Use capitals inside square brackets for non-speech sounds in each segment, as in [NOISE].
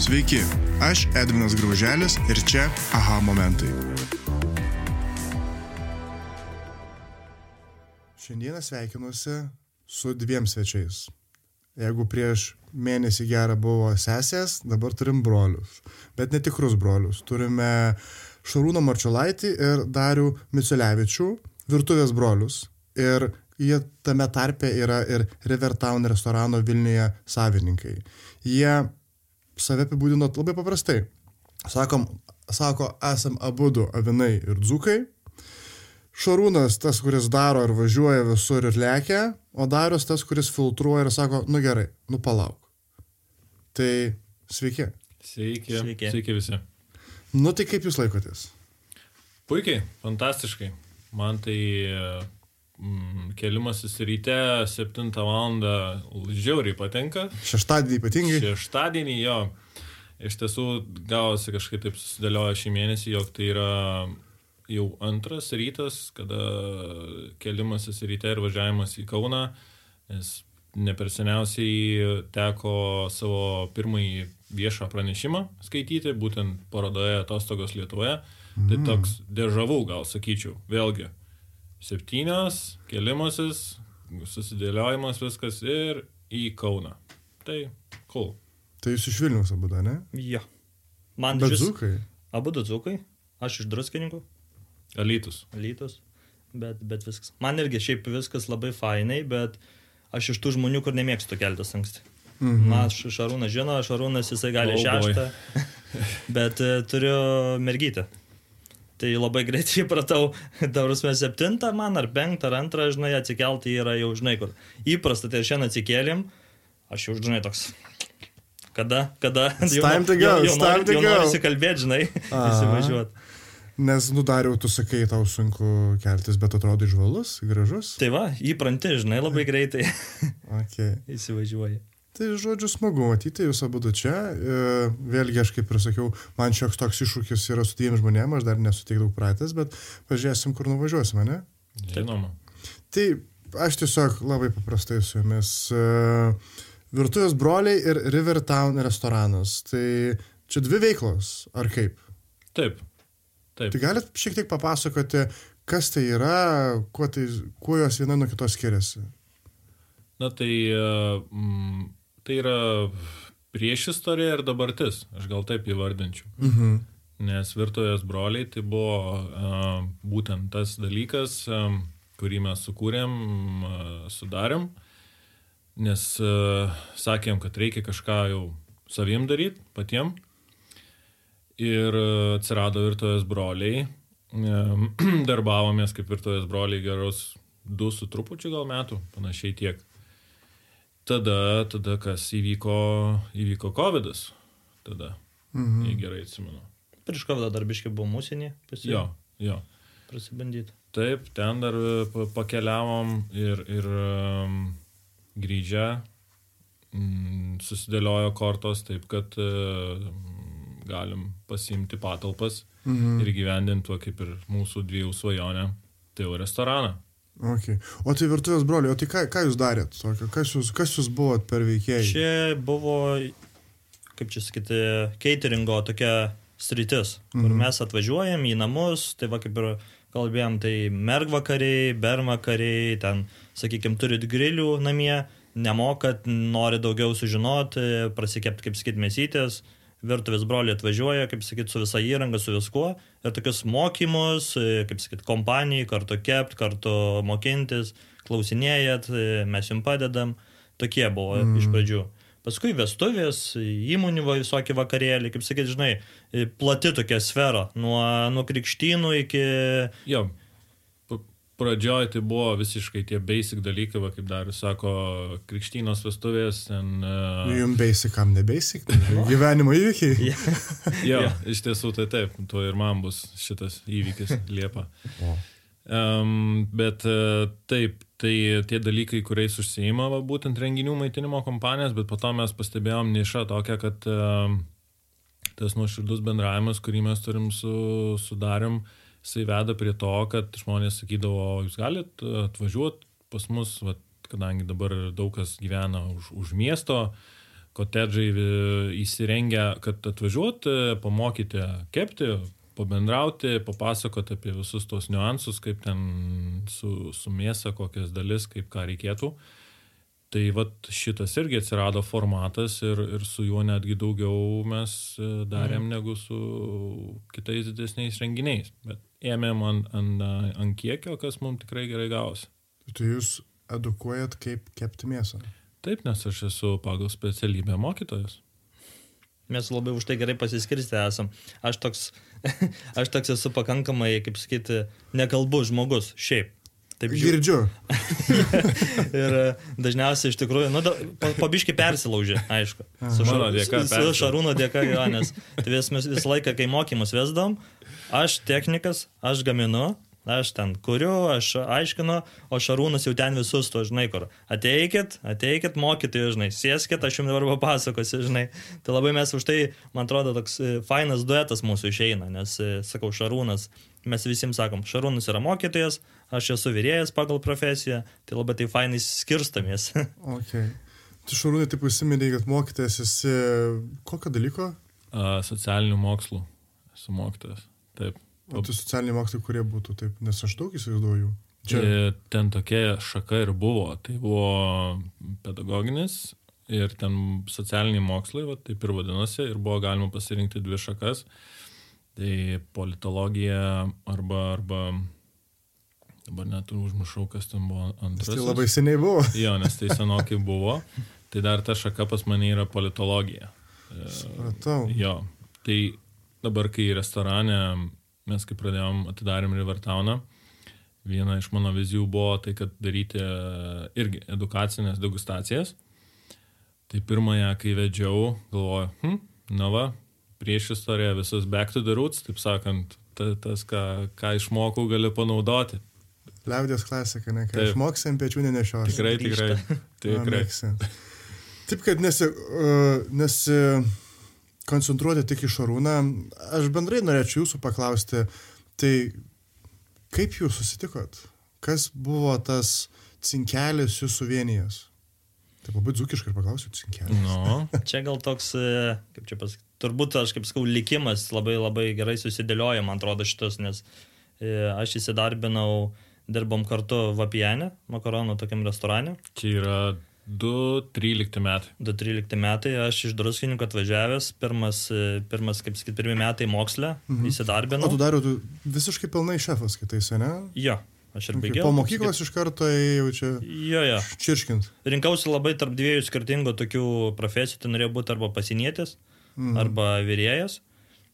Sveiki, aš Edvinas Grauželis ir čia aha momentai. Šiandieną sveikinuosi su dviem svečiais. Jeigu prieš mėnesį gerą buvo sesės, dabar turim brolius. Bet netikrus brolius. Turime Šarūną Marčiulaitį ir Darių Miciulevičių, virtuvės brolius. Ir jie tame tarpe yra ir Rivertown restorano Vilniuje savininkai. Jie save apibūdino labai paprastai. Sakom, sako, esam abu du avinai ir dzukai. Šarūnas tas, kuris daro ir važiuoja visur ir lekia, o Darius tas, kuris filtruoja ir sako, nu gerai, nu palauk. Tai sveiki. Sveiki. Sveiki. Sveiki visi. Nu tai kaip jūs laikotės? Puikiai, fantastiškai. Man tai kelimasis ryte 7 val. žiauriai patinka. Šeštadienį ypatingai. Šeštadienį jo. Iš tiesų gavosi kažkaip taip susidėlioja šį mėnesį, jog tai yra jau antras rytas, kada kelimasis ryte ir važiavimas į Kauną, nes ne per seniausiai teko savo pirmąjį viešą pranešimą skaityti, būtent parodoje Atostogos Lietuvoje. Mm. Tai toks dežavų gal sakyčiau, vėlgi. Septynios, kelimasis, susidėliojimas viskas ir į Kauną. Tai cool. Tai jūs iš Vilnius abu, ne? Jo. Man šis- dzukai. Abu du dzukai, aš iš druskininkų, Alytus. lytus, bet, bet viskas. Man irgi šiaip viskas labai fainai, bet aš iš tų žmonių, kur nemėgstu keltis anksti. Mhm. Man Šarūnas žino, Šarūnas jisai gali Oh šeštą, [LAUGHS] bet e, turiu mergytę. Tai labai greitai [LAUGHS] įpratau, mes septintą man ar penktą ar antrą, žinai, atsikelti yra jau, žinai, kur. Įprasta, tai šiandien atsikėlim, aš jau, žinai, toks. Kada, kada? It's Jau time to go, jau- it's jau time to jau go. norisi kalbėti, žinai, [LAUGHS] įsivažiuoti. Nes, nu, dariau, tu sakai, tau sunku keltis, bet atrodo žvalus, gražus. Tai va, įpranti, žinai, labai greitai [LAUGHS] Okay. įsivažiuoji. Tai žodžiu smagu matyti jūs abu čia. E, Vėlgi, aš kaip ir sakiau, man šioks toks iššūkis yra su dviem žmonėmis, aš dar nesu tiek daug pratęs, bet pažiūrėsim, kur nuvažiuosime, ne? Žinoma. Tai aš tiesiog labai paprastai su jumis. E, Virtuvės broliai ir Rivertown restoranas. Tai čia dvi veiklos, ar kaip? Taip. Taip. Tai galit šiek tiek papasakoti, kas tai yra, kuo, tai, kuo jos viena nuo kitos skiriasi. Na tai, mm, tai yra prieš istorija ir dabartis, aš gal taip įvardinčiau. Mhm. Nes virtuvės broliai tai buvo uh, būtent tas dalykas, um, kurį mes sukūrėm, uh, sudarėm, nes uh, sakėm, kad reikia kažką jau savim daryti, patiem. Ir uh, atsirado virtuvės broliai, [CLEARS THROAT] darbavomės kaip virtuvės broliai gerus du su trupučiu gal metų, panašiai tiek. Tada, tada kas įvyko, įvyko COVID. -as. Tada, mhm. jei gerai atsimenu. Prieš kavą darbiškai buvo mūsinį, Jo, jo. prasibandyti. Taip, ten dar e, pa- pakeliavom ir, ir um, grįžę mm, susidėliojo kortos taip, kad uh, galim pasimti patalpas mhm. ir gyvendinti tuo kaip ir mūsų dviejų svajonę, tai jau restoraną. Okay. O tai virtuvės broliai, o tai ką, ką jūs darėt? Tokio? Kas jūs, kas jūs buvot per veikėjai? Čia buvo, kaip čia sakyti, cateringo tokia sritis, kur Mhm. mes atvažiuojam į namus, tai va kaip ir kalbėjom, tai mergvakariai, bermakariai, ten, sakykime, turit grilių namie, nemokat, nori daugiau sužinoti, prasikepti, kaip sakyt, mesytės, virtuvės broliai atvažiuoja, kaip sakyt, su visa įranga, su viskuo, ir tokius mokymus, e, kaip sakyt, kompanijai, kartu kept, kartu mokintis, klausinėjat, e, mes jums padedam, tokie buvo mm. iš pradžių. Paskui vestuvės, įmonių visokie vakarėliai, kaip sakyt, žinai, e, plati tokia sfera, nuo, nuo krikštynų iki... Jo, pradžioj tai buvo visiškai tie basic dalykai, va, kaip dar sako, krikštynos vestuvės, ten... Uh, Jums basic, kam ne basic? [LAUGHS] Gyvenimo įvykiai. Jo, iš tiesų tai taip, tuo ir man bus šitas įvykis [LAUGHS] Liepa. Um, bet uh, taip, tai tie dalykai, kuriais užsieima va, būtent renginių maitinimo kompanijas, bet po to mes pastebėjom nišą tokią, kad uh, tas nuoširdus bendravimas, kurį mes turim su, sudarėm, jisai veda prie to, kad žmonės sakydavo, jūs galit atvažiuoti pas mus, va, kadangi dabar daug kas gyvena už, už miesto, kotedžai vi- įsirengę, kad atvažiuoti, pamokyti kepti, pabendrauti, papasakoti apie visus tos niuansus, kaip ten su, su mėsa, kokias dalis, kaip ką reikėtų. Tai vat šitas irgi atsirado formatas ir, ir su juo netgi daugiau mes e, darėm mm. negu su kitais didesniais renginiais. Bet ėmėm ant, ant, ant kiekio, kas mums tikrai gerai gausi. Tai jūs edukuojat, kaip kepti mėsą. Taip, nes aš esu pagal specialybę mokytojas. Mes labai už tai gerai pasiskirstę esam. Aš toks, [LAUGHS] aš toks esu pakankamai, kaip sakyti, nekalbus žmogus, šiaip. Taip Girdžiu. [LAUGHS] Ir e, dažniausiai iš tikrųjų, nu, pabiški persilaužė, aišku. Su, Šar- dėka su. Šarūno dėka, jo, nes tai vis, mes visą laiką, kai mokymus vesdom, aš technikas, aš gaminu, aš ten kuriu, aš aiškinu, o Šarūnas jau ten visus to, žinai, kur. Ateikit, ateikit, mokytojai, žinai, sėskit, aš jums dabar papasakosiu, žinai. Tai labai mes už tai, man atrodo, toks e, fainas duetas mūsų išeina, nes, e, sakau, Šarūnas, mes visiems sakom, Šarūnas yra mokytojas, aš esu vyrėjas pagal profesiją, tai labai tai fainai skirstamės. [LAUGHS] Okay. Tu šarūnai taip užsiminėjai, kad mokytojas esi kokio dalyko? A, socialinių mokslų esu mokytojas. Taip. O tu socialiniai mokslai, kurie būtų taip, nes aš daug įsivaizduoju. Čia. Čia. Ten tokia šaka ir buvo. Tai buvo pedagoginis ir ten socialiniai mokslai, va, taip ir vadinosi, ir buvo galima pasirinkti dvi šakas. Tai politologija arba, arba dabar net užmušau, kas ten buvo antras. Tai labai seniai buvo. [LAUGHS] Jo, nes tai senokai buvo. Tai dar ta šaka pas mane yra politologija. E, Supratau. Jo, tai dabar, kai restorane mes kai pradėjom, atidarėm Rivertowną, viena iš mano vizijų buvo tai, kad daryti e, irgi edukacinės degustacijas. Tai pirmąją, kai vedžiau, galvoju, hm, na va, prieš istoriją visus back to the roots, taip sakant, ta, tas, ką, ką išmokau, gali panaudoti. Liaudės klasika, ne? Kai išmoksi ant pečių nenešios. Tikrai, tikrai. [LAUGHS] Tikrai. Taip, kad nesi, uh, nesi koncentruoti tik į šarūną, aš bendrai norėčiau jūsų paklausti, tai kaip jūs susitikot? Kas buvo tas cinkelis jūsų vienijas? Taip labai dzukiškai ir paklausiu, cinkelis. Nu, [LAUGHS] Čia gal toks, e, kaip čia pasakyti, turbūt aš kaip sakau, likimas labai labai gerai susidėlioja, man atrodo, šitas, nes e, aš įsidarbinau, dirbom kartu Vapienė, makaronų tokiam restorane. čia yra 2-13 metai. 2013 metai aš iš druskininkų atvažiavęs, pirmas, e, pirmas kaip sakyti, pirmie metai moksle, mhm. O įsidarbinau. tu dar tu visiškai pilnai šefas kitais, ne? Jo, aš ir baigiau. po mokyklos iš karto jau čia Jo, jo. čirškint. Rinkausi labai tarp dviejų skirtingų tokių profesijų, tai norėjau būti arba pasinietis, Mhm. arba vyrėjas,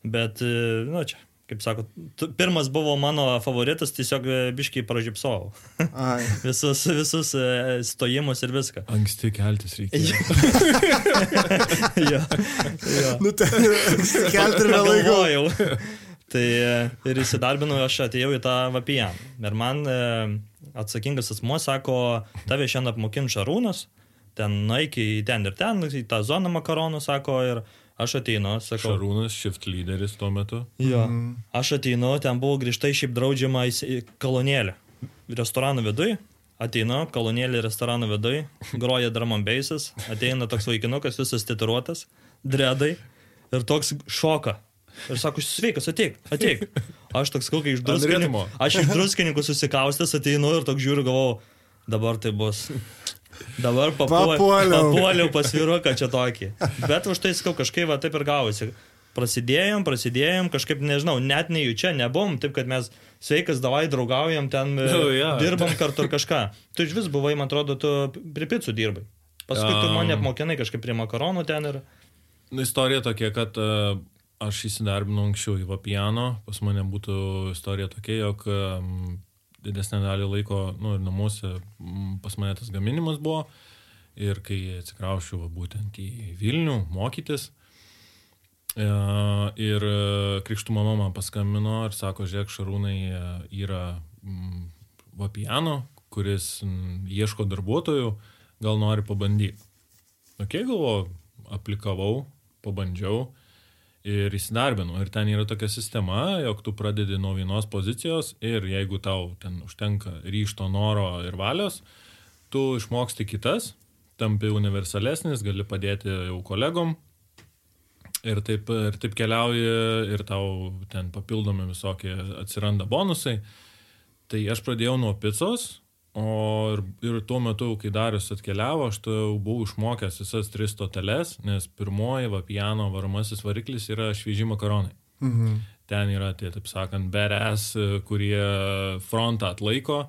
bet, e, nu čia, kaip sako, tu- pirmas buvo mano favoritas, tiesiog e, biškai pražypsojau. Ai. [LAUGHS] visus, visus e, stojimus ir viską. Anksti keltis reikia. jo, [LAUGHS] jo. Nu, ten kelti ir vėlai. Tai e, ir įsidarbinau, aš atėjau į tą vapiją. Ir man atsakingas asmuo sako, tave šiandien apmokins Šarūnas, ten nueik į ten ir ten, į tą zoną makaronų, sako, ir aš ateinu, sakau. Šarūnas, shift lyderis tuo metu. Jo. Aš ateinu, ten buvo grįžtai šiaip draudžiama į kolonėlę. Restoranų viduje. Ateinu, kolonėlė restoranų viduje, groja drum and bassas, ateina toks vaikinukas, visas tituruotas, dredai ir toks šoka. Ir sako, sveikas, ateik, ateik. Aš toks kokia iš druskininkų. Aš iš druskininkų susikaustęs ateinu ir toks žiūriu, galvoju, dabar tai bus. Dabar papuoliau, Papuoliau. papuoliau pas vyruką čia tokį. Bet už tai sakau, kažkaip va taip ir gavosi. Prasidėjom, prasidėjom, kažkaip nežinau, net nejučia nebuvom, taip kad mes sveikas, davai draugaujam, ten e, Nu, jo. dirbam kartu ar kažką. Tu iš vis buvai, man atrodo, tu prie picų dirbai. Paskui tu Um. mane apmokinai kažkaip prie makaronų ten ir... Nu, Istorija tokia, kad uh, aš įsidarbinau anksčiau į Vapiano. Pas mane būtų istorija tokia, jog um, didesnę dalį laiko, nu, ir namuose pas mane tas gaminimas buvo. Ir kai atsikraušiau būtent į Vilnių mokytis, e, ir e, krikštų mama man paskambino ir sako, žiūrėk, Šarūnai e, yra Vapiano, kuris ieško darbuotojų, gal nori pabandyti. Ok, galvoju, aplikavau, pabandžiau ir įsidarbinau. Ir ten yra tokia sistema, jog tu pradedi nuo vienos pozicijos ir jeigu tau ten užtenka ryšto, noro ir valios, tu išmoksti kitas, tampi universalesnis, gali padėti jau kolegom. Ir taip, ir taip keliauji ir tau ten papildomi visokie atsiranda bonusai. Tai aš pradėjau nuo picos, o ir, ir tuo metu, kai Darius atkeliavo, aš jau buvau išmokęs visas tris toteles, nes pirmoji Vapiano varomasis variklis yra švieži makaronai. Mhm. Ten yra tie, taip sakant, beres, kurie frontą atlaiko.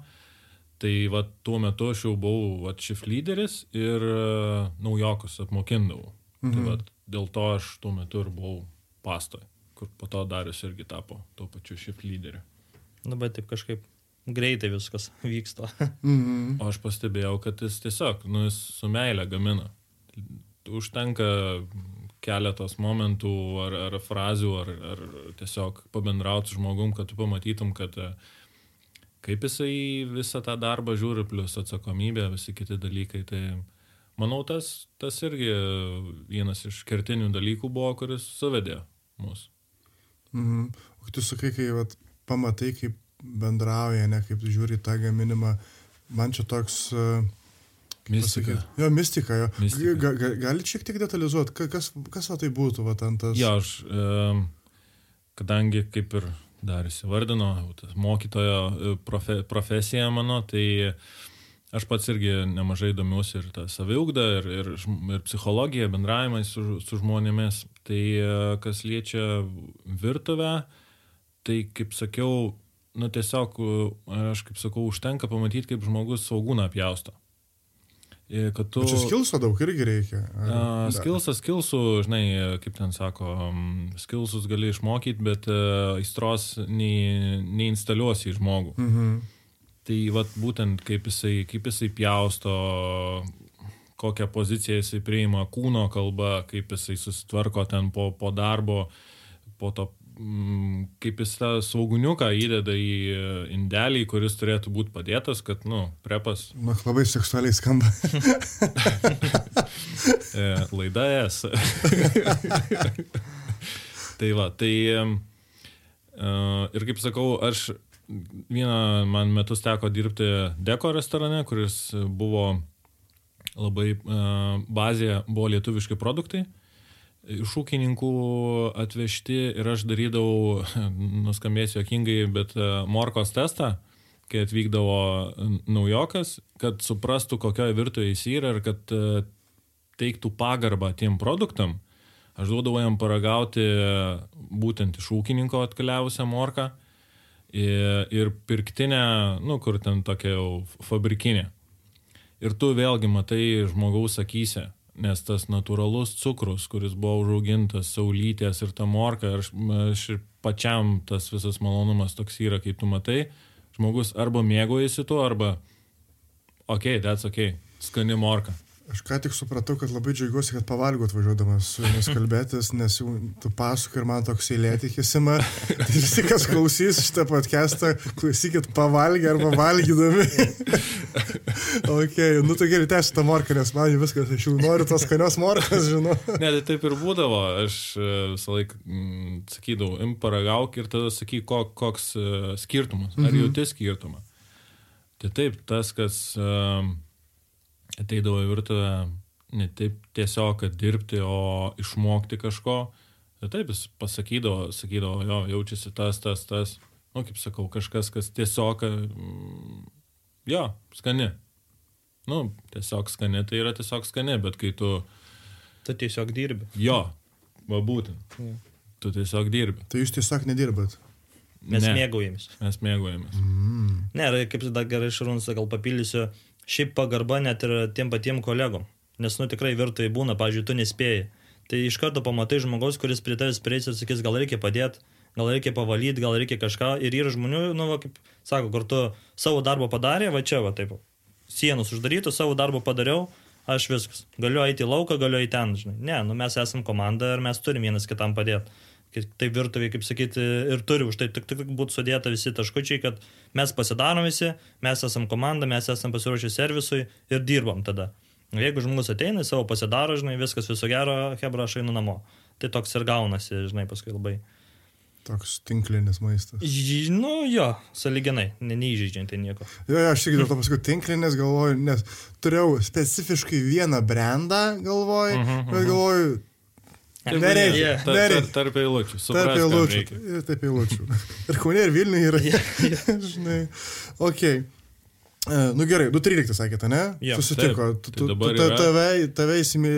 Tai va, tuo metu aš jau buvau va, šif lyderis ir uh, naujokus apmokindavau. Mhm. Tai va, dėl to aš tuo metu ir buvau pastoj, kur po to Darius irgi tapo tuo pačiu šif lyderiu. Nu, bet taip kažkaip greitai viskas [LAUGHS] vyksta. Mhm. O aš pastebėjau, kad jis tiesiog, nu, jis su meilė gamina. Užtenka keletos momentų ar, ar frazių, ar, ar tiesiog pabendrauti su žmogum, kad tu pamatytum, kad e, kaip jisai visą tą darbą žiūri, plus atsakomybė, visi kiti dalykai. Tai manau, tas, tas irgi vienas iš kertinių dalykų buvo, kuris suvedė mus. Mhm. O tu sakai, kai vat, pamatai, kaip bendrauja, ne kaip žiūri tą gaminimą, man čia toks... Uh, Mistika. pasakyt- Jo, mistika, jo. Mistika. Ga, ga, galit šiek tiek detalizuoti, ka- kas, kas va tai būtų, va ten tas... Jo, aš, em, kadangi kaip ir dar įsivardino, mokytojo e, profe, profesija mano, tai aš pats irgi nemažai domiuosi ir tą saviugdą, ir, ir, ir psichologiją, bendravimą su, su žmonėmis. Tai e, kas liečia virtuvę, tai kaip sakiau, nu tiesiog, e, aš kaip sakau, užtenka pamatyti, kaip žmogus saugūną apjausto. Ir Kad tu... Čia skilso daug irgi reikia. ar- Da. Skilsas, skilsų, žinai, kaip ten sako, mm, skilsus gali išmokyti, bet uh, aistros nei, neinstaliuosi į žmogų. Mhm. Tai vat, būtent kaip jisai, kaip jisai pjausto, kokią poziciją jisai priima kūno kalba, kaip jisai susitvarko ten po, po darbo, po to, mm, kaip jis tą sauguniuką įdeda į e, indelį, kuris turėtų būti padėtas, kad, nu, prepas Na, labai seksualiai skamba. [LAUGHS] E, laida es. [LAUGHS] tai va, tai e, ir kaip sakau, aš vieną man metus teko dirbti Deko restorane, kuris buvo labai bazėje, buvo lietuviški produktai. Iš ūkininkų atvežti ir aš darydavau, [LAUGHS] nuskambėsiu jokingai, bet e, morkos testą, kai atvykdavo naujokas, kad suprastų, kokioje virtuvėje jis yra ir kad e, teiktų pagarbą tiem produktam, aš duodavau jam paragauti būtent iš ūkininko atkeliavusią morką ir, ir pirktinę, nu, kur ten tokia jau fabrikinė. Ir tu vėlgi matai žmogaus akise, nes tas natūralus cukrus, kuris buvo užaugintas saulytės ir ta morka, aš, aš ir pačiam tas visas malonumas toks yra, kai tu matai, žmogus arba mėgojasi tuo, arba, ok, that's ok, skani morka. Aš ką tik supratau, kad labai džiaugiuosi, kad pavalgot važiuodamas su jumis kalbėtis, nes jau tu pasuk ir man toks eilėtikis ima. Tai visi, kas klausys šitą podcastą, klausykit pavalgę arba valgydami. ok, nu tai gerai, tęsiu tą morką, nes man jau viskas, aš jau noriu tos skanios morkos, žinau. Ne, tai taip ir būdavo. Aš e, visą laiką mm, sakydavau, im paragauk ir tada sakyk, ko, koks uh, skirtumas. Ar mhm. jauti skirtumą. Tai taip, tas, kas uh, ateidavo į virtuvę, ne taip tiesiog, kad dirbti, o išmokti kažko. Tai taip, jis pasakydavo, sakydavo, jo, jaučiasi tas, tas, tas. Nu, kaip sakau, kažkas, kas tiesiog, mm, jo, skani. Nu, tiesiog skani, tai yra tiesiog skani, bet kai tu Tu tiesiog dirbi. Jo, va būtent. Jo. Tu tiesiog dirbi. Tai jūs tiesiog nedirbat. Mes Ne, mėgaujamės. Mes mėgojamės. Mm. Ne, ir kaip dar gerai Šarūnas gal papildysiu, šiaip pagarba net ir tiem patiem kolegom. Nes, nu, tikrai virtuvai būna, pavyzdžiui, tu nespėjai. Tai iš karto pamatai žmogaus, kuris prie tavęs prieis ir sakys, gal reikia padėti, gal reikia pavalyti, gal reikia kažką. Ir yra žmonių, nu, va, kaip sako, kur tu savo darbą padarė, va čia, va taip. Sienos uždarytų, savo darbą padariau, aš viskas. Galiu eiti į lauką, galiu eiti ten, žinai. Ne, nu mes esame komanda ir mes turim vienas kitam padėti. Taip virtuviai, kaip sakyti, ir turi už tai tik, tik būti sudėta visi taškučiai, kad mes pasidarom visi, mes esame komanda, mes esame pasiruošę servisui ir dirbam tada. O Jeigu žmogus ateina, savo pasidaro, žinai, viskas viso gero, hebra, aš einu namo. Tai toks ir gaunasi, žinai, paskui labai. Toks tinklinis maistas. Ž- Nu jo, saliginai, ne, neįžeidžianti nieko. Jo, jo, aš tik dėl to paskui tinklinės galvoju, nes turėjau specifiškai vieną brandą galvoju, uh -huh, bet galvoju, nereikia, Yeah. Tar, tar, nereikia. tarp eilučių. Tarp suprast, kam eilučių. Ir taip eilučių. [LAUGHS] Ir Kaune, ir Vilniuje yra. [LAUGHS] Žinai. Ok. E, Nu gerai, 2.13 sakėte, ne? Jo, Susitiko. taip. Tu, Tai tu, dabar tu, tave, tave, įsimė,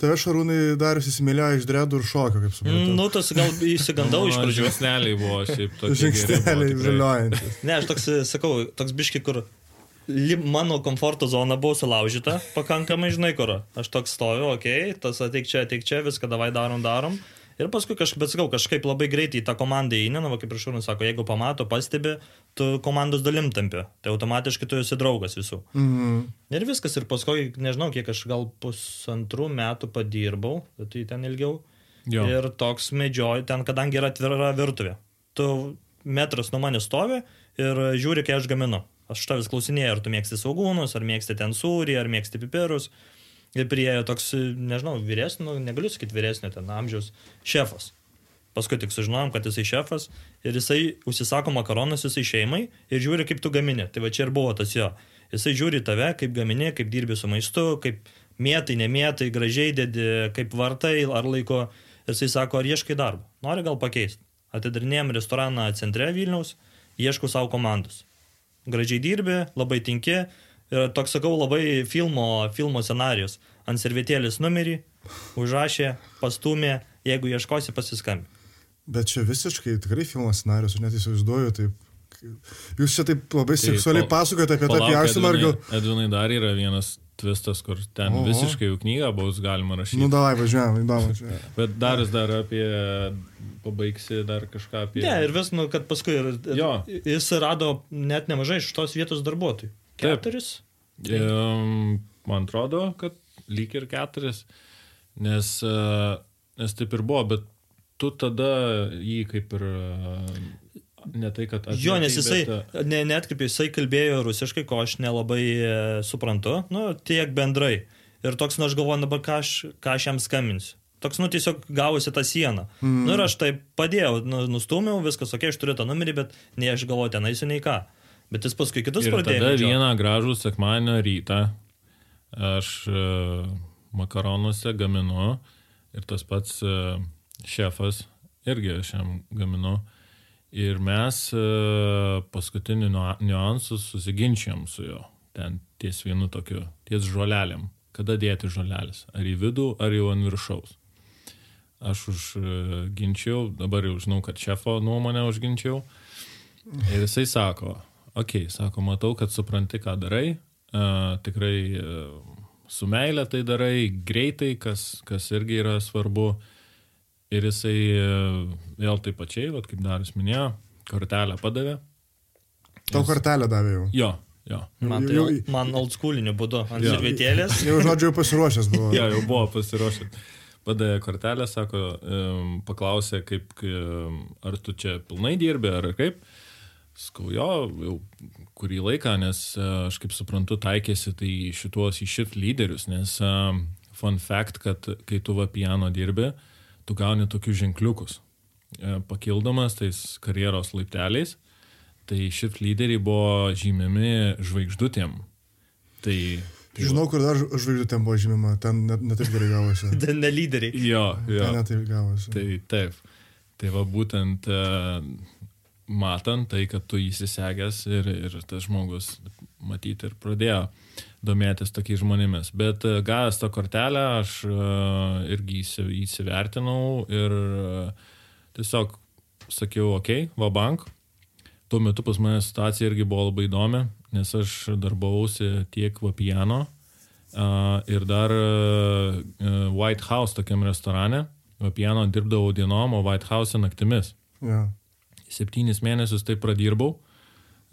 tave šarūnai darius įsimylėjo iš dredų ir šoko, kaip suprantu. Nu, tas gal įsigandau iš pradžių. Žingsneliai buvo šiaip tokie. Žingsneliai žaliojantis. Ne, aš toks, sakau, toks biški, kur mano komforto zona buvo sulaužyta pakankamai, žinai, kur. Aš toks stoviu, okei, okay, tas ateik čia, ateik čia, viską davai darom, darom. Ir paskui kažkaip, bet sakau, kažkaip labai greitai į tą komandą įeina, na, va, kaip ir šūnus sako, jeigu pamato, pastebi, tu komandos dalim tampi. Tai automatiškai tu esi draugas visų. Mhm. Ir viskas, ir paskui, nežinau, kiek aš gal pusantrų metų padirbau, tai ten ilgiau. Jo. Ir toks medžioju, ten kadangi yra atvira virtuvė. Tu metras nuo manęs stovi ir žiūri, kai aš gaminu. Aš tavęs klausinėjau, ar tu mėgsti saugūnus, ar mėgsti ten sūrį, ar mėgsti pipirus. Ir priejo toks, nežinau, vyresnio, nu, negaliu sakyti vyresnio ten amžiaus šefas. Paskui tik sužinojom, kad jisai šefas ir jisai užsisako makaronus visai šeimai ir žiūri, kaip tu gamini. Tai va čia ir buvo tas jo. Jisai žiūri tave, kaip gamini, kaip dirbi su maistu, kaip mėtai, nemėtai, gražiai dedi, kaip vartai ar laiko. Jisai sako, ar ieškai darbo. Nori gal pakeisti. Atidarinėjom restoraną centre Vilniaus, ieškau savo komandos. Gražiai dirbi, labai tinki. Ir toks, sakau, labai filmo, filmo scenarius. Ant servetėlės numerį, užrašė, pastumė, jeigu ieškosi, pasiskambink. Bet čia visiškai tikrai filmo scenarius, aš net įsivaizduoju taip. Jūs čia taip labai Tai seksualiai pasakojate apie tą gal... Edvinai- Edvinai dar yra vienas tvistas, kur ten Oho. visiškai jau knygą bus galima rašyti. Nu, davai, važiuojam, įdomu. [LAUGHS] Bet dar dar apie, pabaigsi dar kažką apie... Ne, ir vis, nu, kad paskui ir, ir Jo. jis rado net nemažai iš tos vietos darbuotojų. Taip. Keturis. Um, man atrodo, kad lyg ir keturis, nes, uh, nes taip ir buvo, bet tu tada jį kaip ir... Uh, ne tai, kad... Jo, nes jisai, Bet, uh, ne, netkreipė, jisai kalbėjo rusiškai, ko aš nelabai e, suprantu, nu, tiek bendrai. Ir toks, nu, aš galvoju, dabar ką aš, ką aš jam skambinsiu. Toks, nu, tiesiog gavosi tą sieną. Mm. Nu, ir aš tai padėjau, nu, nustumiau, viskas, okei, okay, aš turiu tą numerį, bet nei aš galvoju, ten eisiu, nei ką. Bet jis paskui kitus ir pradėjo. tada medžiot. vieną gražų sekmadienio rytą aš uh, makaronuose gaminu ir tas pats uh, šefas irgi aš jam gaminu. Ir mes uh, paskutiniu niua- niuansu susiginčiam su juo. Ten ties vienu tokiu, ties žolelėm. Kada dėti žolelės? Ar į vidų, ar jau ant viršaus? Aš užginčiau, dabar jau žinau, kad šefo nuomonę užginčiau. Ir jisai sako, okei, okay, sako, matau, kad supranti, ką darai, uh, tikrai uh, su meilė tai darai, greitai, kas, kas irgi yra svarbu. Ir jisai uh, vėl taip pačiai, vat, kaip Darius minėjo, kortelę padavė. Tau kortelę davė jau. Jo, jo. Man, tai, Jau- jau, man old schooliniu būdu, ant Jo. servetėlės. Jau žodžiu jau pasiruošęs buvo. [LAUGHS] Jo, jau buvo pasiruošę. Padavė kortelę, sako, um, paklausė, kaip, um, ar tu čia pilnai dirbi, ar kaip. Skau, jo, jau kurį laiką, nes uh, aš kaip suprantu, taikėsi tai šituos į šit lyderius, nes um, fun fact, kad kai tu va piano dirbi, tu gauni tokius ženkliukus. E, Pakildamas tais karjeros laipteliais, tai šit lyderiai buvo žymimi žvaigždutėm. Tai, tai Žinau, kur dar žvaigždutėm buvo žymima, ten net ne taip gerai gavosi. [LAUGHS] Ne lyderiai. Jo, jo. Ten net taip gavosi. Tai taip. Tai va būtent e, matant tai, kad tu įsisegęs ir, ir tas žmogus matyti ir pradėjo domėtis tokiais žmonėmis. Bet e, gavęs tą kortelę, aš e, irgi įsi- įsivertinau ir e, tiesiog sakiau, okay, va bank. Tuo metu pas mane situacija irgi buvo labai įdomi, nes aš darbavausi tiek Vapiano ir dar White House tokiam restorane. Vapiano dirbdavau dienom, o White House naktimis. Ja. Septynis mėnesius taip pradirbau.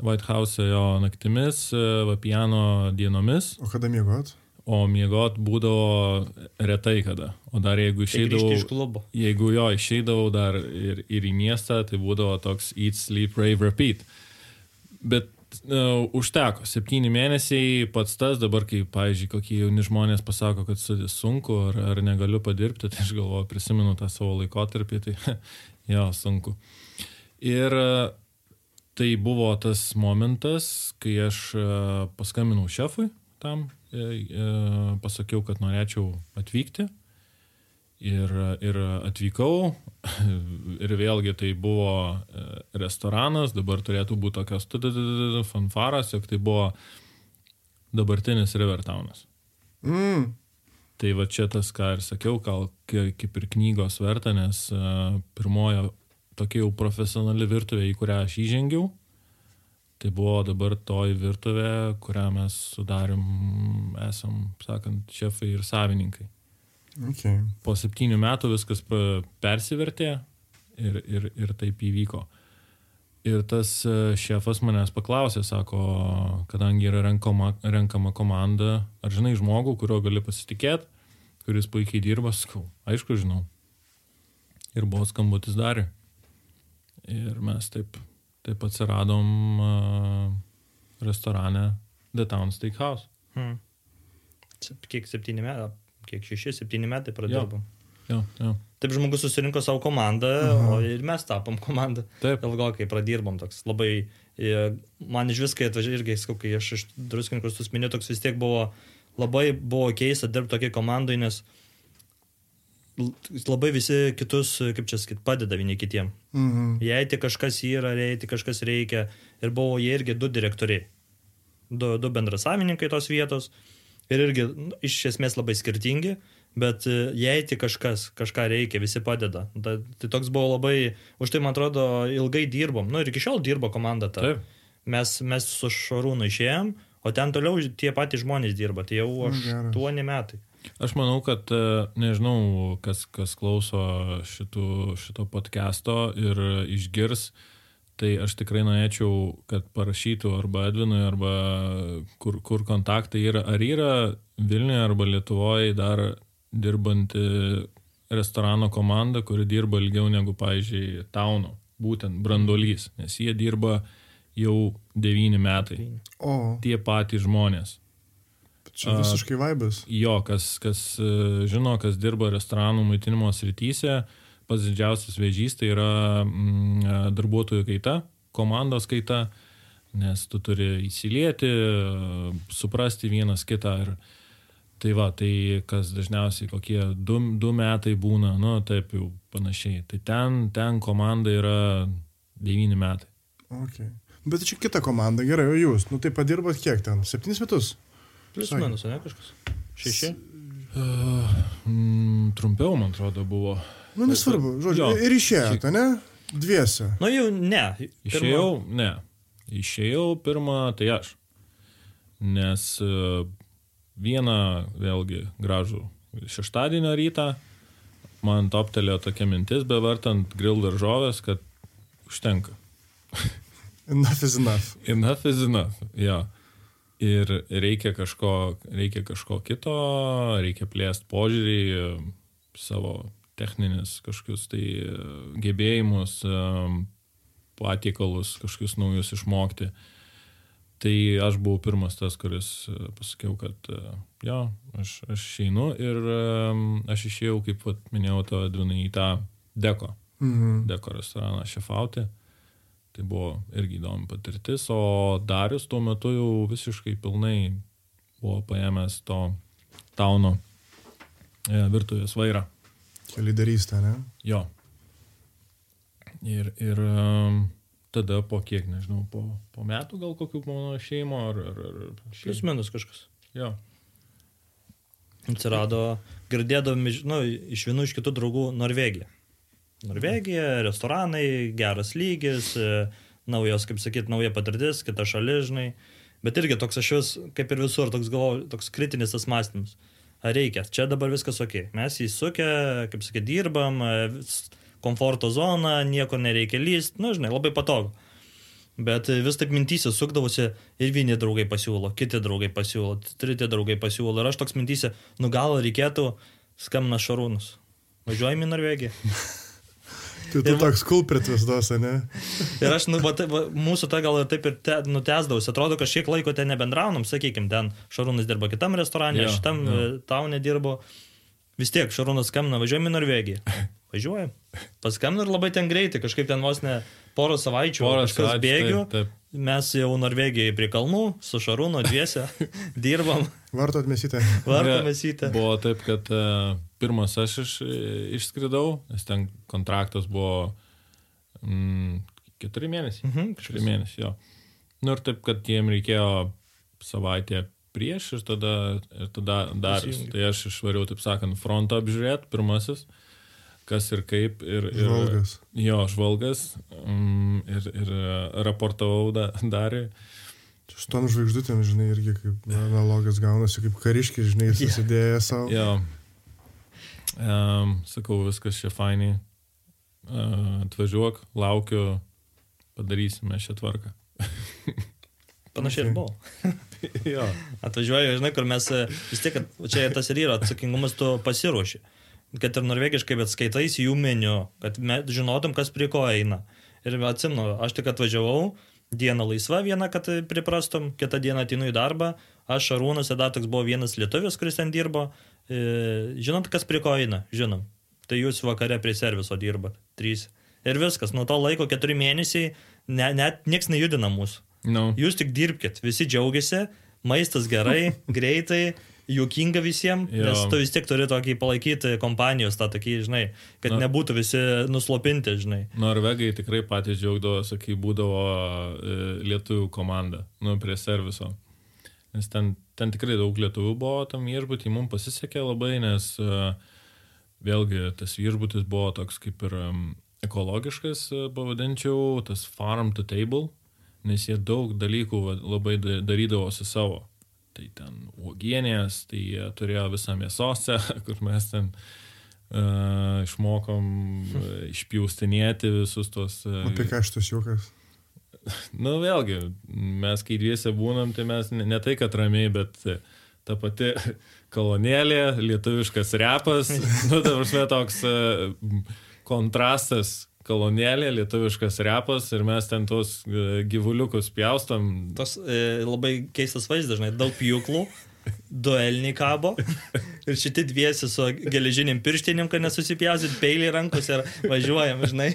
White House jo naktimis, uh, Vapiano dienomis, O kada miegot? o miegot būdavo retai kada. O dar jeigu Tai išeidavau... iš klubo. Jeigu jo išeidavau dar ir, ir į miestą, tai būdavo toks eat, sleep, rave, repeat. Bet Uh, užteko, septyni mėnesiai, pats tas dabar, kai, pavyzdžiui, kokie jauni žmonės pasako, kad su- sunku ar, ar negaliu padirbti, tai aš galvoju, prisimenu tą savo laikotarpį, tai [LAUGHS] jo, sunku. Ir uh, tai buvo tas momentas, kai aš uh, paskambinau šefui tam, e, e, pasakiau, kad norėčiau atvykti. Ir, ir atvykau, [LAUGHS] ir vėlgi tai buvo e, restoranas, dabar turėtų būti tokios fanfaras, jog tai buvo dabartinis Rivertownas. Mm. Tai va čia tas, ką ir sakiau, gal kaip ir knygos verta, nes pirmojo tokia jau profesionali virtuvė, į kurią aš įžengiau, tai buvo dabar toji virtuvė, kurią mes sudarim, esam, sakant, šefai ir savininkai. Okay. Po septynių metų viskas persivertė ir, ir, ir taip įvyko. Ir tas e, šefas manęs paklausė, sako, kadangi yra renkama, renkama komanda, ar žinai žmogų, kurio gali pasitikėti, kuris puikiai dirba, sakau, aišku, žinau. Ir buvo skambutis darė. Ir mes taip, taip atsiradom uh, restorane The Town Steakhouse. Hmm. Kiek septyni metai, kiek šeši, septyni metai pradirbom. Jo, jo. Taip žmogus susirinko savo komandą, Aha. o ir mes tapom komandą. Taip. Ilgokai pradirbom toks labai, e, man iš viskai atvažiavo irgi, kai aš iš druskininkus jūs minėjau, toks vis tiek buvo, labai buvo keista dirbti tokiai komandai, nes l- labai visi kitus, kaip čia sakyt, padeda vieni kitiem. Mhm. Jei tik kažkas yra, jei tik kažkas reikia. Ir buvo jie irgi du direktoriai. Du, du bendrasavininkai tos vietos. Ir irgi nu, iš esmės labai skirtingi. Bet e, jei tik kažkas, kažką reikia, visi padeda. Ta, tai toks buvo labai, už tai man atrodo, ilgai dirbom. Nu ir iki šiol dirbo komanda ta. Taip. Mes, mes su Šarūnu išėjom, o ten toliau tie patys žmonės dirba. Tai jau Nu, aštuoni metai. Aš manau, kad e, nežinau, kas, kas klauso šitų, šito podcast'o ir išgirs, tai aš tikrai norėčiau, kad parašytų arba Edvinui, arba kur, kur kontaktai yra. Ar yra Vilniuje arba Lietuvoje dar dirbanti restorano komanda, kuri dirba ilgiau negu, pavyzdžiui, Tauno, būtent brandolys, nes jie dirba jau devyni metai. O, Tie patys žmonės. Čia visiškai vaibas. Jo, kas, kas e, žino, kas dirba restoranų maitinimo srityse, pats didžiausias vėžys tai yra mm, e, darbuotojų kaita, komandos kaita, nes tu turi įsilieti, e, suprasti vienas kitą. Ir, tai va, tai kas dažniausiai kokie du, du metai būna, nu taip jau panašiai. Tai ten, ten komanda yra devyni metai. Okay. Bet čia kita komanda, gerai, o jūs, nu tai padirbat kiek ten? Septynis metus? Plius minus, ne kažkas? Šeši? Uh, mm, trumpiau, man atrodo, buvo. Nu nesvarbu, žodžiu, Jo. ir išėjote, ne? Dviese. Nu jau ne. Išėjau, ne. Išėjau pirmą, tai aš. Nes e, vieną, vėlgi, gražų šeštadienio rytą man toptelėjo tokia mintis, bevartant grill daržovės, kad užtenka. Enough is enough. Enough is enough, jo. Ir reikia kažko, reikia kažko kito, reikia plėsti požiūrį, savo techninis kažkokius tai e, gebėjimus, e, patiekalus, kažkokius naujus išmokti. Tai aš buvau pirmas tas, kuris e, pasakiau, kad jo, aš, aš išeinu ir aš išėjau, kaip vat, minėjau, to Edvinai į tą deko, Mhm. deko restoraną šefauti. Tai buvo irgi įdomi patirtis, o Darius tuo metu jau visiškai pilnai buvo paėmęs to tauno e, virtuvės vairą. Čia lyderystė, ne? Jo. Ir, ir tada po kiek, nežinau, po, po metų gal kokių mano šeimo ar... ar, ar Plius minus kažkas. Jo. Atsirado, girdėdami, nu, iš vienų iš kitų draugų Norvegija. Norvegija, restoranai, geras lygis, e, naujos, kaip sakyt, nauja patirtis, kita šalis, žinai. Bet irgi toks aš vis, kaip ir visur, toks galvoju, toks kritinis tas mąstymas. Ar reikia? Čia dabar viskas ok. Mes įsukę, kaip sakyt, dirbam, e, komforto zona, nieko nereikia lyst, nu, žinai, labai patogu. Bet vis taip mintysi sukdavosi ir vieni draugai pasiūlo, kiti draugai pasiūlo, treti draugai pasiūlo. Ir aš toks mintysi, nu gal reikėtų skamna Šarūnus. Važiuojame į Norvegiją. [LAUGHS] Tai tu Ir toks kulpritas dos, ne? Ir aš, nu, va, tai, va, mūsų ta gal ir taip ir te, nutesdavus. Atrodo, kažkiek laiko ten nebendraunam, sakykime, ten Šarūnas dirba kitam restorane, Jo, aš šitam jo. e, tau nedirbu. Vis tiek Šarūnas skambina, važiuojam į Norvegiją. [LAUGHS] Važiuojam. Paskambina ir labai ten greitai, kažkaip ten vos ne porą savaičių, Porą savaičių, bėgių. taip, taip. Mes jau Norvegijai prie kalnų, su Šarūnu dviese, [LAUGHS] dirbam, Vartot mesite. vartomės į tą. Buvo taip, kad uh, pirmas aš iš, išskridau, nes ten kontraktas buvo mm, keturi mėnesiai. Mhm, Keturi mėnesiai, jo. Nu ir taip, kad jiem reikėjo savaitę prieš ir tada, ir tada dar. Tai aš išvariau, taip sakant, frontą apžiūrėti, pirmasis, kas ir kaip. Ir, ir, Žvalgas. Jo, žvalgas. Mm, ir, ir e, raportavau da, dar. Su tom žvaigždutėm, žinai, irgi kaip analogas gaunasi, kaip kariškiai, žinai, [LAUGHS] susidėję savo. Jo. Um, sakau, viskas čia fainai. Uh, atvažiuok, laukiu, padarysime šią tvarką. [LAUGHS] Panašiai ir buvo. [LAUGHS] jo. Atvažiuoju, žinai, kur mes e, vis tiek, čia tas ir yra atsakingumas, tu pasiruoši. Kad ir norvegiškai, bet skaitais jų meniu, kad žinotum, kas prie ko eina. Ir atsimenu, aš tik atvažiavau, diena laisva viena, kad priprastum, kitą dieną atinu į darbą, aš Šarūnas, tada toks buvo vienas lietuvis, kuris ten dirbo. E, žinot, kas prie ko eina? Žinom. Tai jūs vakare prie serviso dirbat. Trys. Ir viskas, nuo to laiko keturi mėnesiai, ne, net nieks nejudina mūsų. No. Jūs tik dirbkite, visi džiaugiasi, maistas gerai, [LAUGHS] greitai, juokinga visiems, Jo. nes tu vis tiek turi tokį palaikyti kompanijos, tą tokį, žinai, kad Na. nebūtų visi nuslopinti, žinai. Norvegai tikrai patys džiaugdavosi, kai būdavo e, lietuvių komanda, nu, prie serviso. Nes ten, ten tikrai daug lietuvių buvo tam viešbutį, mums pasisekė labai, nes e, vėlgi tas viešbutis buvo toks kaip ir ekologiškas, e, pavadinčiau, tas farm to table, nes jie daug dalykų labai da- darydavosi savo. Tai ten uogienės, tai jie turėjo visą mėsosę, [LAUGHS] kur mes ten uh, išmokom išpjaustinėti visus tos... Uh, Apie ką šitas juokas? Nu vėlgi, mes kai dviese būnam, tai mes ne, ne tai, kad ramiai, bet e, ta pati [LAUGHS] kolonėlė, lietuviškas repas, [LAUGHS] nu, ta prasme, toks e, kontrastas kolonėlė, lietuviškas repas ir mes ten tuos e, gyvuliukus pjaustam. Tas e, labai keistas vaizdas, žinai, daug pjūklų, dueliniai kabo ir šitie dviesi su geležiniam pirštinim, kad nesusipjausit peilį rankose ir važiuojam, žinai.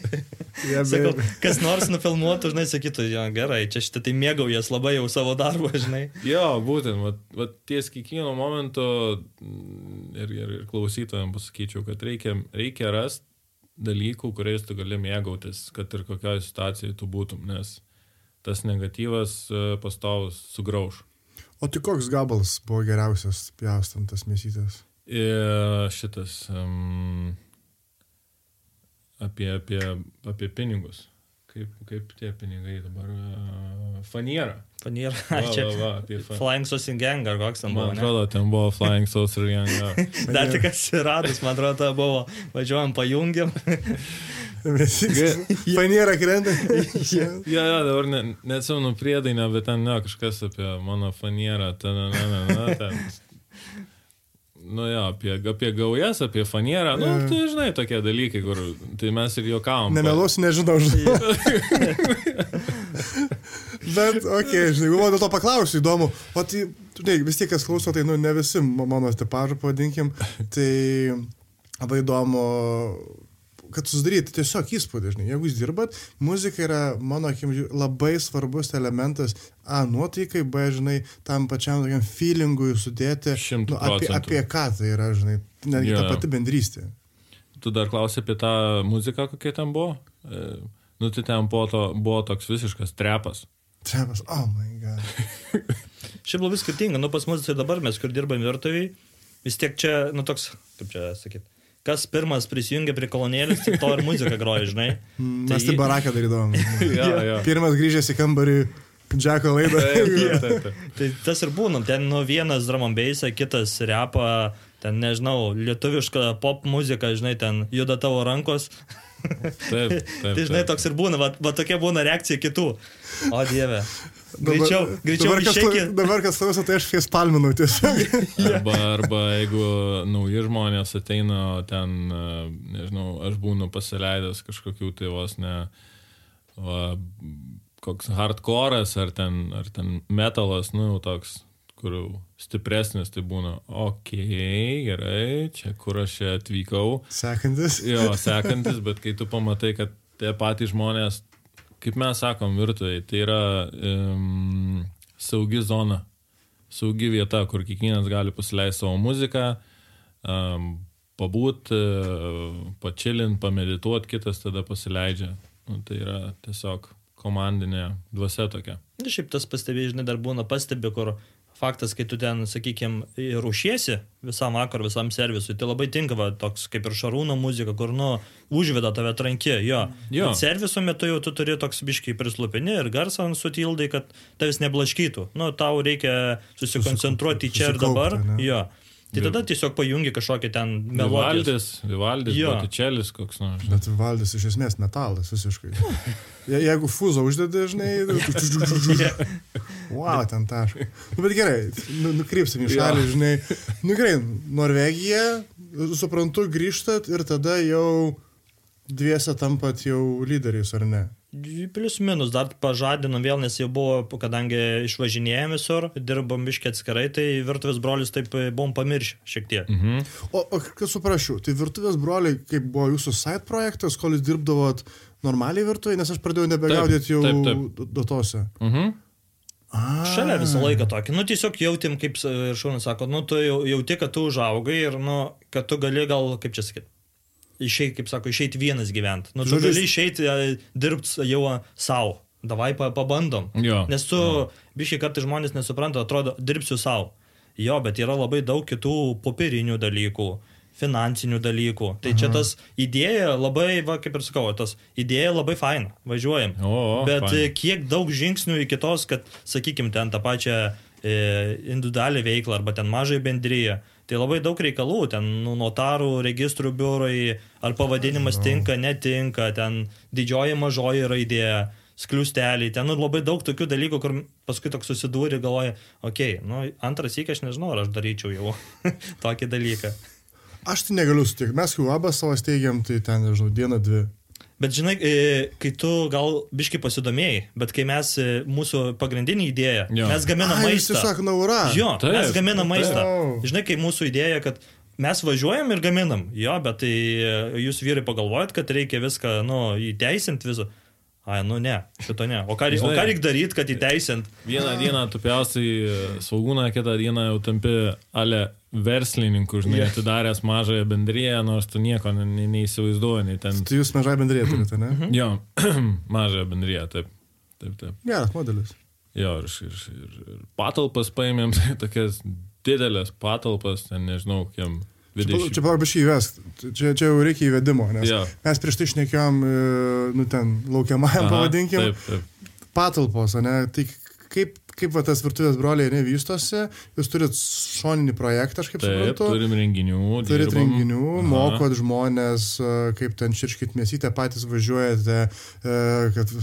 Yeah, Sakau, kas nors nufilmuotų, žinai, sakytų, jo, gerai, čia šitą tai mėgaujas labai jau savo darbą, žinai. Jo, būtent, va, va, ties kiekvieno momento mm, ir, ir, ir klausytojams pasakyčiau, kad reikia, reikia rasti dalykų, kuriais tu gali mėgautis, kad ir kokioje situacijoje tu būtum, nes tas negatyvas e, pastovus sugrauž. O tai koks gabalas buvo geriausias pjaustantas mėsytės? Ir šitas um, apie, apie, apie pinigus. Kaip, kaip tie pinigai dabar? Uh, faniera. Panier, Va, [LAUGHS] čia va, va, apie fa... Flying Saucing Gang ar koks ten buvo. Man ne? atrodo, ten buvo Flying Saucer Gang. [LAUGHS] Dar tik atsiradus, man atrodo, buvo, važiuojam, pajungiam. [LAUGHS] [LAUGHS] Paniera krenta. [LAUGHS] Jo, jo, dabar ne, neatsimenu priedainę, bet ten ne, kažkas apie mano fanierą. Ten, ne, ne, ne, ten. Nu jo, apie, apie gaujas, apie fanierą. Nu, Jo. tai žinai, tokie dalykai, kur tai mes ir juokavom. Nemeluosiu, nežinau, žinau. [LAUGHS] Bet, okei, okay, žinai, galvoju, dėl to paklausiu, įdomu. O tai, žinai, vis tiek, kas klauso, tai, nu, ne visi ma- mano tipažų, pavadinkim. Tai labai įdomu, kad susidaryti tiesiog įspūdį, žinai. Jeigu jūs dirbat, muzika yra, mano akim, labai svarbus elementas. A, nuotaikai, B, žinai, tam pačiam tokiam feelingui sudėti. Nu, apie, apie ką tai yra, žinai. Netgi Jo, ta pati bendrystė. Tu dar klausai apie tą muziką, kokia ten buvo? E, nu, tai ten buvo, to, buvo toks visiškas trepas. Trepas, oh my god. [LAUGHS] Šiaip labai skirtinga, nu pas mus ir dabar mes, kur dirbam virtuviai, vis tiek čia, nu toks, kaip čia sakyt, kas pirmas prisijungia prie kolonėlės, tai to ir muzika groja, žinai. Mes tai barakę darydavom. [LAUGHS] jo, jo. Pirmas grįžęs į kambarį, Džeko laidą. Taip, taip, taip, taip. Tai tas ir būna, ten nu vienas bass, kitas repa, ten nežinau, lietuviška pop muzika, žinai, ten juda tavo rankos. taip, taip, [LAUGHS] Tai žinai, taip. toks ir būna, va, va tokia būna reakcija kitų. O dieve. Greičiau, greičiau dabar, kas, klau- dabar kas klauso, tai aš jas palminau tiesiog. [LAUGHS] Arba, arba jeigu nauji žmonės ateina, ten, e, nežinau, aš būnu pasileidęs kažkokių tai vos ne, va, koks hardcore'as ar ten, ar ten metalas, nu jau toks, kur jau stipresnis, tai būna, okei, okay, gerai, čia kur aš čia atvykau. Sekantis. Jo, sekantis, bet kai tu pamatai, kad tie patys žmonės, kaip mes sakom, virtuvėje, tai yra um, saugi zona, saugi vieta, kur kiekvienas gali pasileisti savo muziką, um, pabūt, uh, pačilint, pamedituoti, kitas tada pasileidžia. Nu, tai yra tiesiog komandinė dvasia tokia. Na, šiaip tas pastebėjai, žinai, dar būna pastebi, kur faktas, kai tu ten, sakykime, rušiesi visam vakar, visam servisui, tai labai tinka va, toks kaip ir šarūno muzika, kur, nu, užveda tave trankė, jo. Jo. Bet serviso metu jau tu turi toks biškai prislupini ir garsą sutildai, kad tavęs neblaškytų. Nu, tau reikia susikoncentruoti į čia ir dabar. ne? Jo. Tai tada tiesiog pajungi kažkokį ten melodiją. Vivaldis, Vivaldis, Jo. Botičelis koks nors. Bet valdys iš esmės metalas visiškai. Je, jeigu fuzą uždedi, žinai, wow, ten taškai. Nu, bet gerai, nu, nukrypsim į šalį, žinai. Nu gerai, Norvegija, suprantu, grįžtat ir tada jau dviese tampat jau lyderiais, ar ne? Plius minus, dar pažadinom vėl, nes jau buvo, kadangi išvažinėjom visur, dirbom biškiai atskirai, tai virtuvės brolius taip e, buvom pamiršę šiek tiek. Mhm. O, o kas suprašiau, tai virtuvės broliai, kaip buvo jūsų side projektas, kol jūs dirbdavot normaliai virtuvėje, nes aš pradėjau nebegaudyti jau taip, taip. datose. Mhm. A, Šalia visą laiką tokį, nu tiesiog jautėm, kaip Šūnas sako, nu tu jau, jauti, kad tu užaugai ir, nu, kad tu gali gal, kaip čia sakyti, išeiti, kaip sako, išeiti vienas gyventi. Nu, tu Žodžiu, gali išeiti dirbti jau savo. Davai pa, pabandom. Jo, Nes tu, biškai kartai žmonės nesupranta, atrodo, dirbsiu savo. Jo, bet yra labai daug kitų popierinių dalykų, finansinių dalykų. Tai čia tas idėja labai, va, kaip ir sakau, tas idėja labai faina, važiuojam. O, o, bet e, kiek daug žingsnių iki tos, kad, sakykime, ten tą pačią e, individualią veiklą arba ten mažai bendryje. Tai labai daug reikalų, ten nu, notarų, registrų biurai, ar pavadinimas tinka, netinka, ten didžioji mažoji raidė, skliusteliai, ten nu, labai daug tokių dalykų, kur paskui toks susidūrė, galvoja, okei, okay, nu, antras įkas aš nežinau, ar aš daryčiau jau [LAUGHS] tokį dalyką. Aš tai negaliu sutikti. Mes jau abą savo steigiam, tai ten, nežinau, dieną, dvi. Bet žinai, e, kai tu gal biški pasidomėjai, bet kai mes, e, mūsų pagrindinė idėja, Jo. mes gaminam maistą. tiesiog naura. Jo, Taip, mes gaminam maistą. taip. Žinai, kai mūsų idėja, kad mes važiuojam ir gaminam. Jo, bet tai e, jūs vyrai pagalvojat, kad reikia viską, nu, įteisinti visą. Ai, nu ne, šito ne. O ką, rei- o Žinai- ką reikia daryti, kad įteisint? Vieną dieną tu pjausiai saugūną, kitą dieną jau tampi ale verslininku, žinai, Jo. atidaręs mažąją bendryją, nors tu nieko ne, ne, neįsivaizduoji. nei Ten, Tai jūs mažai bendrėje turite, ne? Mhm. jo, [CLEARS THROAT] mažąją bendryją, taip. Taip, taip. Geras modelis. Jo, ir, ir, ir, ir patalpas paėmėm, [LAUGHS] tokias didelės patalpas, ten nežinau, kiek Čia 20. palauk biškai įvesk. Čia, čia jau reikia įvedimo, nes Jo. mes prieš tai išnekėjom, e, nu ten, laukiamajam Aha, pavadinkim, Taip, taip. patalpos, ne? Tai kaip, kaip va, tas virtuvės broliai nevystosi, jūs turit šoninį projektą, aš kaip Taip, suprantu. turim renginių. Turit dirbam. renginių, Aha. mokot žmonės, e, kaip ten širškit mėsytę, patys važiuojate, e, kad...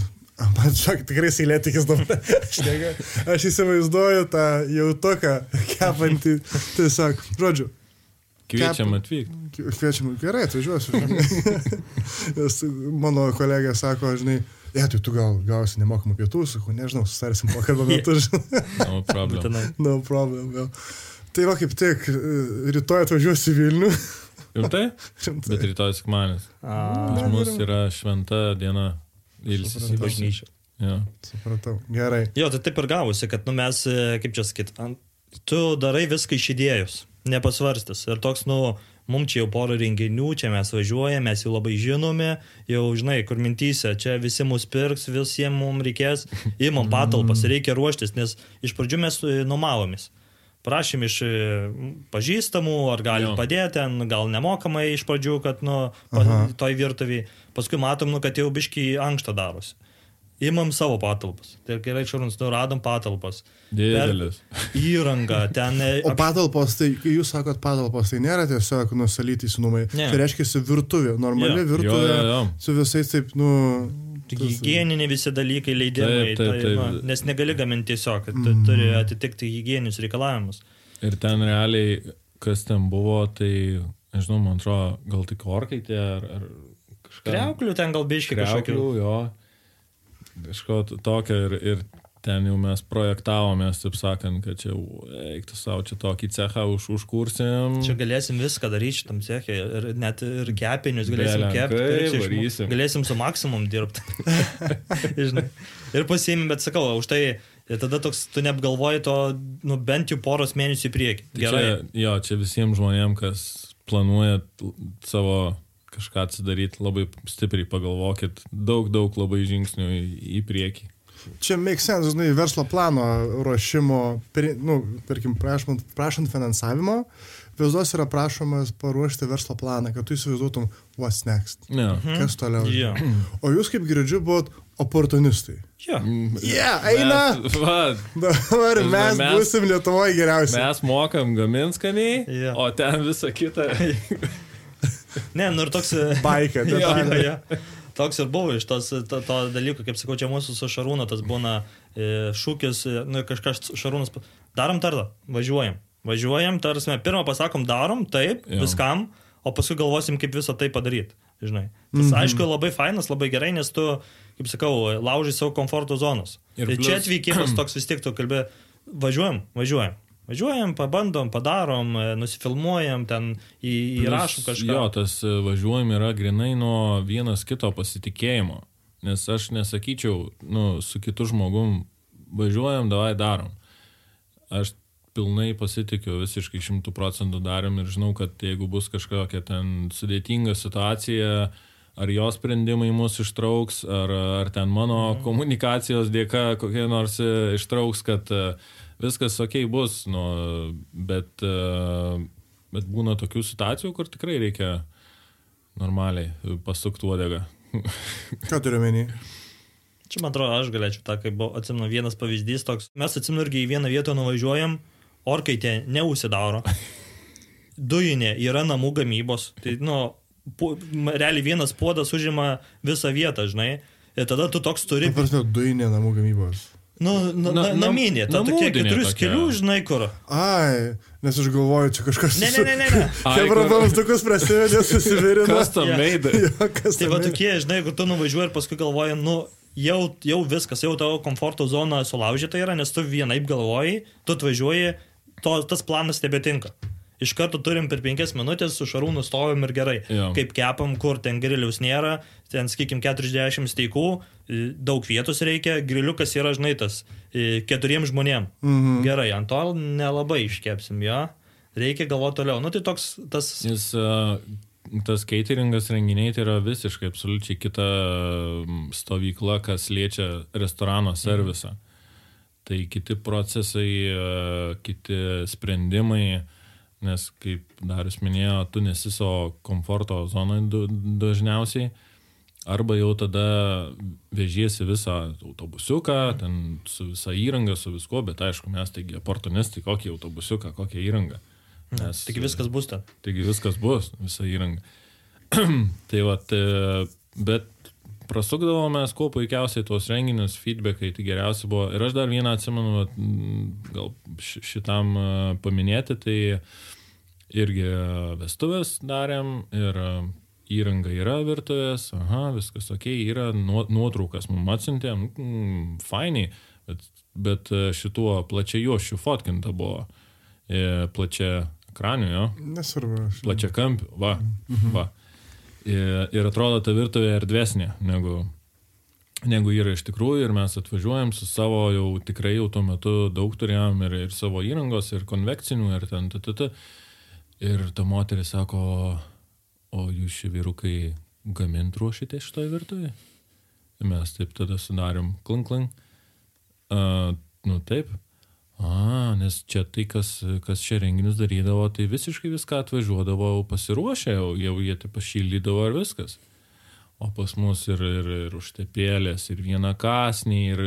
Man šak, tikrai seilėtikis dabar. [LAUGHS] Aš, nega, aš įsivaizduoju tą jautoką kepantį. Tiesiog, žodžiu, Kviečiam atvykti. Kviečiam, gerai, atvažiuosiu. [LAUGHS] Mano kolegė sako, žinai, ja, tai tu gal gausi nemokamų pietų, sakau, nežinau, sustarsim pokalbio metu, [LAUGHS] žinai. No problem. No problem, gal. Tai va kaip tik, e, rytoj atvažiuosiu į Vilnių. Rimtai? Rimtai. Bet rytoj sekmanis. A, Pas mus yra šventa diena. Ilsis į bažnyčią. Ja. Supratau, gerai. Jo, tai taip ir gavosi, kad nu, mes, e, kaip čia sakyt, ant, tu darai viską iš idėjos, nepasvarstęs. Ir toks, nu, mums čia jau pora renginių, čia mes važiuojame, mes jau labai žinome, jau žinai, kur mintysė, čia visi mus pirks, visiems mums reikės, įmam patalpas, reikia ruoštis, nes iš pradžių mes e, nuomavomės. Prašym iš e, pažįstamų, ar galim Jo. padėti, ten, gal nemokamai iš pradžių, kad, nu, pa, toj virtuviai. Paskui matom, nu, kad jau biški ankštą darosi. Imam savo patalpas. Tai gerai, šarūnas, nu radom patalpas. Didelis. Įranga, ten... [LAUGHS] e, O patalpos, tai kai jūs sakot patalpos, tai nėra tiesiog nusalyti įsinumai. Ne. Tai reiškia virtuvė, normali Jo. virtuvė Jo, jo, jo. su visais taip, nu, Hygieniniai visi dalykai, leidimai, Taip, taip, tai, taip. va, nes negali gaminti tiesiog, tu turi atitikti hygieninius reikalavimus. Ir ten realiai, kas ten buvo, tai, nežinau, man atrodo, gal tik orkaitė ar, ar kažką. Kreuklių ten gal biški kažkokių. Jo. Kažko tokio ir, ir ten jau mes projektavomės, taip sakant, kad čia eiktų savo čia tokį cechą už, užkursim. Čia galėsim viską daryti šitam cechė ir net ir kepinius galėsim kepti. galėsim su maksimum dirbti. [LAUGHS] Ir pasiėmėm, bet sakau, už tai ir tada toks, tu neapgalvoji to, nu, bent jau poros mėnesių į priekį. Tai Gerai. Čia, jo, čia visiems žmonėms, kas planuoja savo kažką atsidaryti, labai stipriai pagalvokit, daug, daug labai žingsnių į, į priekį. Čia make sense, žinai, verslo plano ruošimo, per, nu, tarkim, prašant, prašant finansavimo, vizdos yra prašomas paruošti verslo planą, kad tu įsivaizduotum, what's next, Ne. kas toliau. Jo. O jūs, kaip girdžiu, buvot oportunistai. Jo. Yeah, eina! Mes, va, Dabar mes, Mes- būsim Lietuvoje geriausi. mes mokam gaminskaniai, Jo. o ten visa kita. [LAUGHS] Ne, nu ir toks... Baika, [LAUGHS] jo, detaliai. jo, jo. Toks ir buvo iš tos, to, to dalyko, kaip sakau, čia mūsų su Šarūnu tas būna e, šūkis, e, nu kažkas Šarūnas, darom tardą, važiuojam. Važiuojam, tarsi, pirmą pasakom, darom, taip, Jo. viskam, o paskui galvosim, kaip visą tai padaryti. Žinai. Tas, mhm. aišku, labai fainas, labai gerai, nes tu, kaip sakau, laužai savo komforto zonos. Ir Ir plius- čia atvykimas toks vis tiek tu kalbė, važiuojam, važiuojam. Važiuojam, pabandom, padarom, e, nusifilmuojam, ten įrašom kažką. Jo, tas e, važiuojam yra grinai nuo vienas kito pasitikėjimo. Nes aš nesakyčiau, nu, su kitu žmogum važiuojam, davai darom. Aš pilnai pasitikiu visiškai šimtų procentų darim ir žinau, kad jeigu bus kažkokia ten sudėtinga situacija, ar jo sprendimai mus ištrauks, ar, ar ten mano komunikacijos dėka kokie nors e, ištrauks, kad e, viskas ok bus, nu, bet, e, bet būna tokių situacijų, kur tikrai reikia normaliai pasukti uodegą. [LAUGHS] Ką turiu menį? Čia, man atrodo, aš galėčiau tą, kaip buvo, atsimenu, vienas pavyzdys toks. Mes atsimenu irgi į vieną vietą nuvažiuojam, orkaitė neusidaro. [LAUGHS] Dujinė yra namų gamybos. Tai, nu, pu, realiai vienas puodas užima visą vietą, žinai. Ir tada tu toks turi... Taip, prasme, dujinė namų gamybos. Nu, na, Na- na, nam- naminė, ta tokia keturių skilių, žinai kur. Ai, nes aš galvoju, čia kažkas... Ne, ne, ne, ne. ne. [LAUGHS] Kur- rabamstukus prasidėjo, susivirino. Custom [LAUGHS] Jo. made. Jo, kas Tai va tokie, žinai, kur tu nuvažiuoji ir paskui galvoji, nu, jau, jau viskas, jau tavo komforto zona sulaužyta yra, nes tu vienaip galvoji, tu atvažiuoji, to, tas planas tebetinka. Iš karto turim per penkias minutės su šarūnu stovim ir gerai. Jo. Kaip kepam, kur ten griliaus nėra, ten, sakykim, 40 steikų, e, daug vietos reikia, griliukas yra, žinai, tas e, keturiem žmonėm. Mhm. Gerai, ant to nelabai iškepsim, jo. Reikia galvoti toliau. Nu, tai toks tas... Jis uh, tas cateringas renginiai tai yra visiškai absoliučiai kita stovykla, kas liečia restorano servisą. Tai kiti procesai, uh, kiti sprendimai, nes kaip Darius minėjo, tu nesi savo komforto zonoje dažniausiai. Arba jau tada vežiesi visą autobusiuką, ten su visa įranga, su viskuo, bet aišku, mes taigi oportunistai, kokį autobusiuką, kokią įrangą. Nes, Tik viskas bus ten. Taigi viskas bus, visa įranga. [CLEARS THROAT] tai va, bet prasukdavome kuo puikiausiai tuos renginius, feedbackai, tai geriausia buvo. Ir aš dar vieną atsimenu, gal ši- šitam a, paminėti, tai irgi vestuvės darėm ir a, įranga yra virtuvės, aha, viskas ok, yra nuo- nuotraukas mums atsintėm, mm, fainiai, bet, bet a, šituo plačiai juošiu fotkinta buvo, e, plačia ekranio, jo Nesvarbu. plačia kampių, va, va. Ir, ir atrodo ta virtuvė erdvesnė negu, negu yra iš tikrųjų ir mes atvažiuojam su savo jau tikrai jau tuo metu daug turėjom ir, ir savo įrangos, ir konvekcinių, ir ten, t, t, t. Ir ta moteris sako, o jūs šie vyrukai gamint ruošite šitoje virtuvėje? Ir mes taip tada sudarėm klink klink. Uh, nu taip. A, nes čia tai, kas, kas čia renginius darydavo, tai visiškai viską atvažiuodavo pasiruošę, jau, jau jie tai pašildydavo ir viskas. O pas mus ir, ir, ir užtepėlės, ir viena kasnį, ir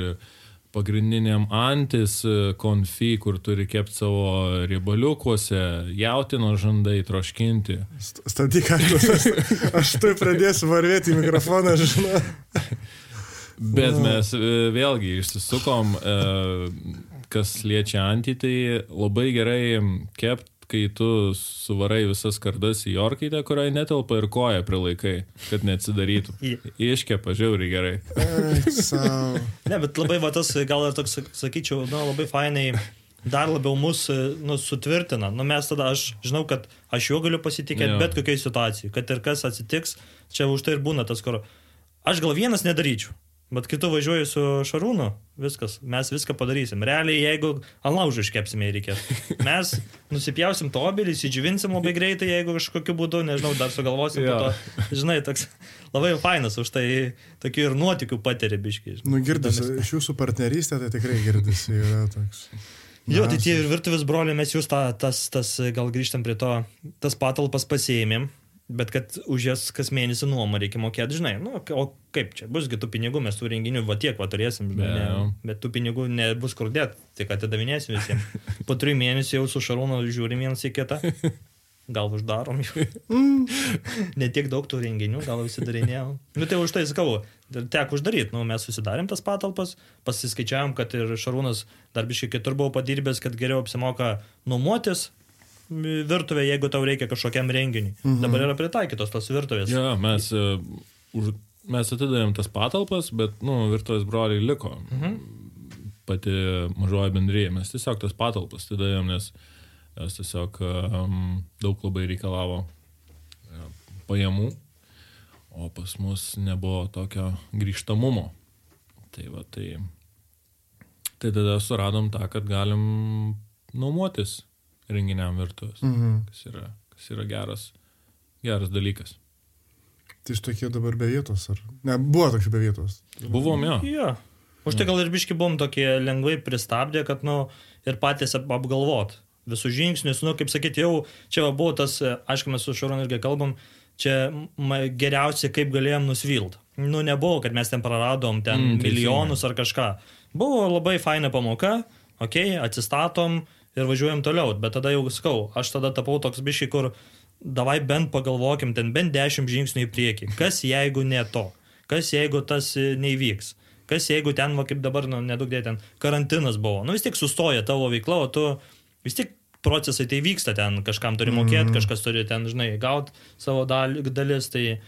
pagrindiniam antis e, konfi, kur turi kepti savo riebaliukuose, jautino žandai troškinti. St- Stabdyk, aš, aš tai pradėsiu varvėti į mikrofoną, žinau. Bet mes e, vėlgi išsisukom, e, kas liečia antį, tai labai gerai kept, kai tu suvarai visas kardas į orkaitę, kurioje netelpa ir koja prilaikai, kad neatsidarytų. [LAUGHS] Iškepa žiauriai gerai. Ne, bet labai va tas, gal ir toks, sakyčiau, nu, labai fainai dar labiau mus nu, sutvirtina. Nu, mes tada, aš žinau, kad aš juo galiu pasitikėti bet kokiai situacijai, kad ir kas atsitiks, čia už tai ir būna tas, kur aš gal vienas nedaryčiau. Bet kai tu važiuoji su Šarūnu, viskas, mes viską padarysim. Realiai, jeigu ant laužo iškepsime reikės. Mes nusipjausim to obelį, įsidžiuvinsim labai greitai, jeigu kažkokiu būdu, nežinau, dar sugalvosim. Jo. po To, žinai, toks labai fainas, už tai tokių ir nuotikių patiri biškai. Nu, girdisi, iš jūsų partnerystė tai tikrai girdisi. Yra toks. Jo, tai tie ir virtuvės broliai, mes jūs tą, tas, tas, gal grįžtam prie to, tas patalpas pasėmėm, bet kad už jas kas mėnesį nuomą reikia mokėti, žinai, nu, o kaip čia, busgi tų pinigų, mes tų renginių, va tiek, va turėsim, Be ne, jo. bet tų pinigų nebus kur dėti, tik atidavinėsim visiems. [LAUGHS] Po trijų mėnesių jau su Šarūnu žiūrim vienas į kitą. Gal uždarom jau. [LAUGHS] ne tiek daug tų renginių, gal užsidarinėjom. Nu tai už tai sakau, teko uždaryti. Nu, mes susidarėm tas patalpas, pasiskaičiavom, kad ir Šarūnas dar biškai kitur buvo padirbęs, kad geriau apsimoka nuomotis virtuvę, jeigu tau reikia kažkokiam renginiui. Mhm. Dabar yra pritaikytos tos virtuvės. Ja, mes, e, už, mes atidavėm tas patalpas, bet, nu, virtuvės broliai liko. Mhm. Pati mažoji bendryje. Mes tiesiog tas patalpas atidavėm, nes jos tiesiog um, daug labai reikalavo e, pajamų, o pas mus nebuvo tokio grįžtamumo. Tai va, tai, tai tada suradom tą, kad galim nuomotis renginiam virtuvės, Mhm. kas yra, kas yra geras, geras dalykas. Tai iš tokie dabar be vietos, ar? Ne, buvo tokie be vietos. Buvom jo. Jo. Už tai gal ir biški buvom tokie lengvai pristabdė, kad, nu, ir patys ap- apgalvot visus žingsnius, nu, kaip sakyti, jau čia va buvo tas, aišku, mes su Šarūnu irgi kalbam, čia m- geriausia, kaip galėjom nusvilt. Nu, nebuvo, kad mes ten praradom ten Mm, milijonus ar kažką. Buvo labai faina pamoka, okei, okay, atsistatom ir važiuojam toliau, bet tada jau skau, aš tada tapau toks biški, kur davai bent pagalvokim, ten bent dešimt žingsnių į priekį. Kas jeigu ne to? Kas jeigu tas e, neįvyks? Kas jeigu ten, va, kaip dabar, nu, nedaug dėt ten, karantinas buvo. Nu vis tiek sustoja tavo veikla, o tu vis tiek procesai tai vyksta ten, kažkam turi mokėti, mm. kažkas turi ten, žinai, gauti savo dal, dalis, tai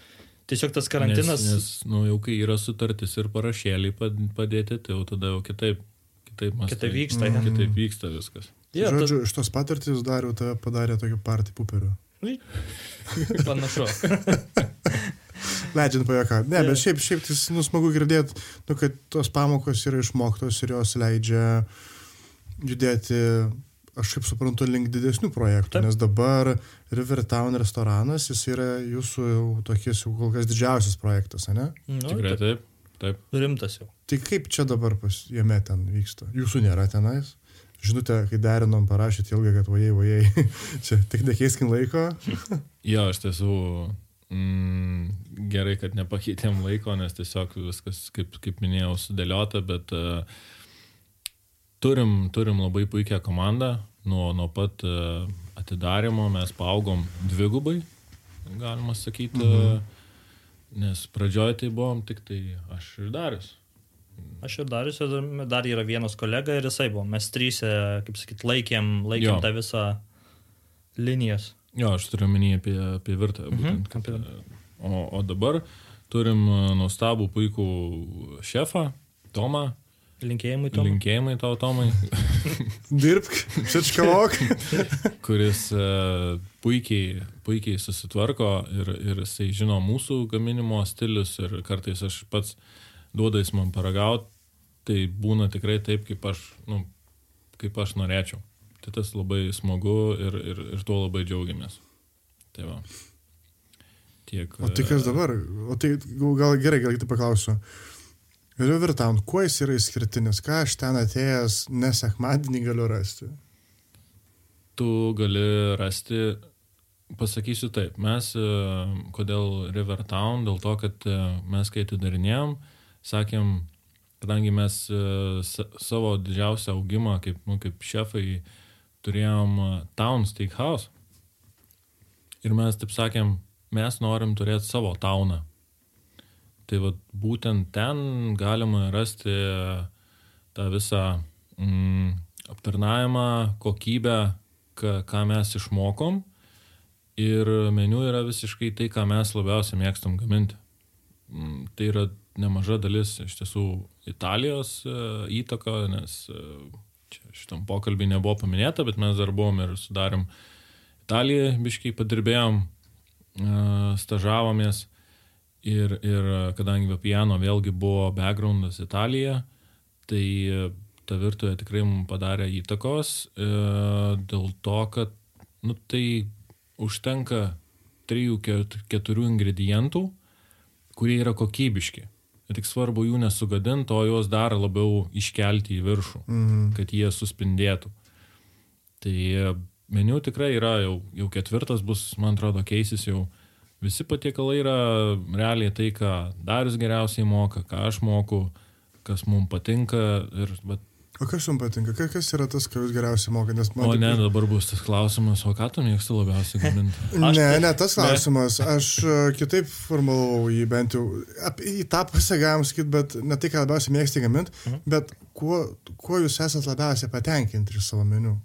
tiesiog tas karantinas... Nes, nes nu, jau kai yra sutartis ir parašėliai pad- padėti, tai jau tada jau kitaip, kitaip, mąstai. Kitaip vyksta, Mm. Kitaip vyksta viskas. Jo, Ja, Žodžiu, iš tos patirtis dariau tave padarė tokį partį puperių. tas... Panašu. [LAUGHS] Leidžiant pajoką. Ne, bet šiaip, šiaip tai nu, smagu girdėti, nu, kad tos pamokos yra išmoktos ir jos leidžia judėti, aš kaip suprantu, link didesnių projektų. Taip. Taip. Nes dabar Rivertown restoranas, jis yra jūsų jau tokis jau kol kas didžiausias projektas, ne? Nu, Tikrai taip, taip. Taip. rimtas jau. Tai kaip čia dabar pas jame ten vyksta? Jūsų nėra tenais? Žinutė, kai derinom, parašėte ilgai, kad vajai, vajai. [LAUGHS] čia tik nekeiskim laiko. [LAUGHS] Jo, iš tiesų mm, gerai, kad nepakeitėm laiko, nes tiesiog viskas, kaip, kaip minėjau, sudėliota, bet uh, turim, turim labai puikią komandą. Nuo, nuo pat uh, atidarimo mes paaugom dvigubai, galima sakyti. Mhm. Nes pradžioje tai buvom tik tai aš ir Darius. Aš ir Darius, ir dar yra vienas kolega ir jisai buvo. Mes trysia, kaip sakyt, laikėm, laikėm Jo. tą visą linijas. Jo, aš turiu minį apie, apie virtuvę. Mhm, būtent, kad, apie- o, o dabar turim uh, nuostabų puikų šefą, Tomą. Linkėjimai to. Linkėjimai tau, Tomai, [LAUGHS] Dirbk, šičkavok. [LAUGHS] kuris uh, puikiai, puikiai susitvarko ir, ir jisai žino mūsų gaminimo stilius ir kartais aš pats duoda jis man paragauti, tai būna tikrai taip, kaip aš, nu, kaip aš norėčiau. Tai tas labai smagu ir, ir, ir tuo labai džiaugiamės. Tai va. Tiek. O tai kas dabar? O tai gal gerai, gal kitą paklausiu. Rivertown, kuo jis yra išskirtinis? Ką aš ten atėjęs nesekmadienį galiu rasti? tu gali rasti, pasakysiu taip, mes, e, kodėl Rivertown, dėl to, kad e, mes kai atidarinėjom, sakėm, kadangi mes e, sa- savo didžiausią augimą kaip, nu, kaip šefai turėjom e, Town Steakhouse ir mes taip sakėm, mes norim turėti savo tauną. Tai vat, būtent ten galima rasti tą visą mm, aptarnavimą, kokybę, ką, ką mes išmokom. Ir meniu yra visiškai tai, ką mes labiausiai mėgstam gaminti. Mm, Tai yra nemaža dalis iš tiesų Italijos e, įtaka, nes e, šitam pokalbį nebuvo paminėta, bet mes dar buvom ir sudarėm Italiją, biškiai padirbėjom, e, stažavomės ir, ir kadangi Vapiano vėlgi buvo backgroundas Italija, tai ta virtuvė tikrai mums padarė įtakos dėl to, kad nu, tai užtenka 3-4 ingredientų, kurie yra kokybiški. Tik svarbu jų nesugadinti, o juos dar labiau iškelti į viršų, mhm. kad jie suspindėtų. Tai meniu tikrai yra jau, jau ketvirtas bus, man atrodo, keisis jau. Visi patiekalai yra realiai tai, ką Darius geriausiai moka, ką aš moku, kas mums patinka. Ir, bet, O kas jums patinka? Ka- Kas yra tas, ką jūs geriausiai mokate? Nes man o taip- ne, dabar bus tas klausimas, o ką tu mėgsti labiausiai gaminti? [LAUGHS] Ne, tai- ne, tas klausimas. Aš e, kitaip formulavau jį bent jau. Ap, į tą pusę galim sakyti, bet ne tai, ką labiausiai mėgsti gaminti, Mhm. bet kuo, kuo jūs esate labiausiai patenkinti iš savo meniu.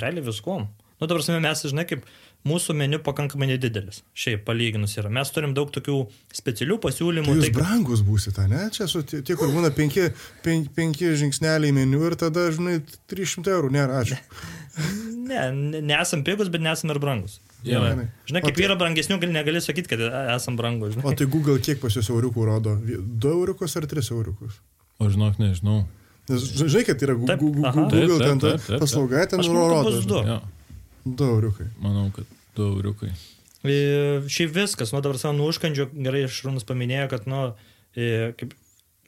Realiai viskuom. Nu, dabar mes, žinai, kaip mūsų meniu pakankamai nedidelis. Šiaip palyginus yra. Mes turim daug tokių specialių pasiūlymų. Tai jūs tai- brangus būsite, ne? Čia su tie, kur būna penki, penki, penki žingsneliai meniu ir tada, žinai, 300 eurų nėra, ačiū. [LAUGHS] Ne, ne- nesam pigus, bet nesam ir brangus. Jo. Gerai. Žinai, O kaip tai- yra brangesnių, gal negali sakyti, kad esam brangus. O Žinai. tai Google kiek pas jūs euriukų rodo? 2 euriukus ar 3 euriukus? O žinok, nežinau. Nes žinai, kad yra Gu- Taip, aha. Google Taip, taip, ten ta taip, taip, taip. paslauga, ten manau, kad rodo. bus du. Jo, 2 euriukai. manau, kad du euriukai. E, Šiaip viskas, nu dabar savo nuoškandžio, gerai Šarūnas paminėjo, kad, nu, e, kaip,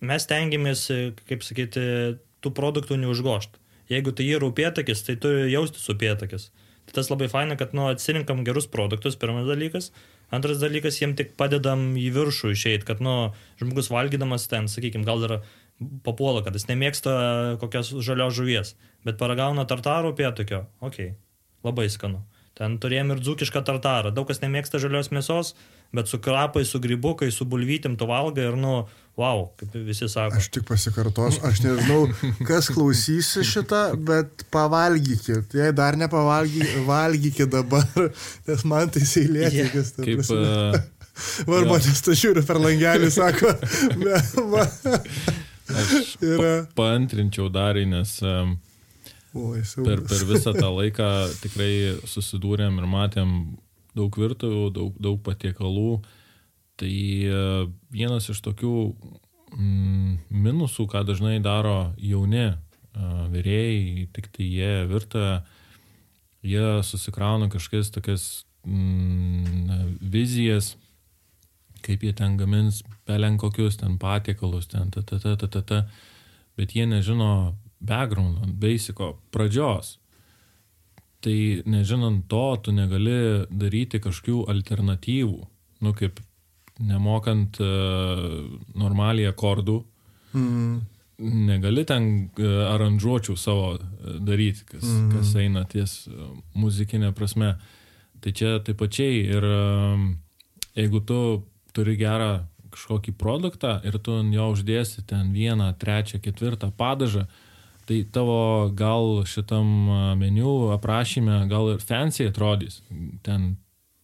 mes tengiamės, e, kaip sakyti, tų produktų neužgošti. Jeigu tai yra upėtakis, tai turi jaustis upėtakis. Tai tas labai faina, kad, nu, atsirinkam gerus produktus, pirmas dalykas. Antras dalykas, jiem tik padedam į viršų išeiti, kad, nu, žmogus valgydamas ten, sakykime, gal dar papuola, kad jis nemėgsta kokios žalios žuvies, bet paragauna tartarų upėtakio, okei, okay. labai skanu. Ten turėjom ir dzūkišką tartarą. Daug kas nemėgsta žalios mėsos, bet su krapai, su grybukai, su bulvytim tu valgai ir, nu, wow, kaip visi sako. Aš tik pasikartosiu, aš nežinau, kas klausysi šitą, bet pavalgykit. Jei dar nepavalgykit, valgykit dabar, nes man tai seilėti, kas tai Kaip, e, Varba, nes tu žiūri per langelį, sako. [LAUGHS] Aš pa, paantrinčiau darį, nes um, per, per visą tą laiką tikrai susidūrėm ir matėm daug virtuvių, daug, daug patiekalų. Tai e, vienas iš tokių mm, minusų, ką dažnai daro jauni e, vyrėjai, tik tai jie virtuvę, jie susikrauna kažkokias tokias mm, vizijas, kaip jie ten gamins belen kokius ten patiekalus, ten ta ta ta ta ta ta, bet jie nežino backgroundo, basico, pradžios. Tai nežinant to, tu negali daryti kažkokių alternatyvų, nu kaip nemokant uh, normaliai akordų, Mm. negali ten uh, aranžuočių savo uh, daryti, kas, mm. kas eina ties uh, muzikinė prasme. Tai čia taip pačiai ir um, jeigu tu turi gerą kažkokį produktą ir tu ant jo uždėsi ten vieną, trečią, ketvirtą padažą, tai tavo gal šitam meniu aprašyme gal ir fancy atrodys. Ten,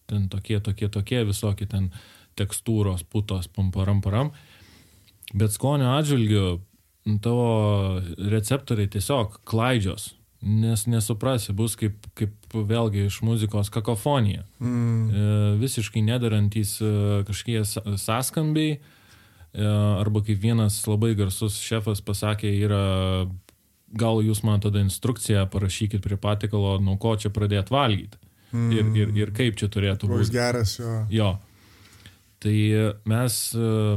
ten tokie, tokie, tokie visokie ten tekstūros, putos, pamparam, param. Bet skonio atžvilgiu tavo receptoriai tiesiog klaidžios, nes nesuprasi, bus kaip, kaip vėlgi iš muzikos kakofonija. Mm. E, visiškai nedarantys e, kažkokie sąskambiai, e, arba kaip vienas labai garsus šefas pasakė, yra gal jūs man tada instrukciją parašykit prie patikalo, nuo ko čia pradėti valgyti. Mm. Ir, ir, ir kaip čia turėtų Koks būti. geras jo. Jo. Tai mes,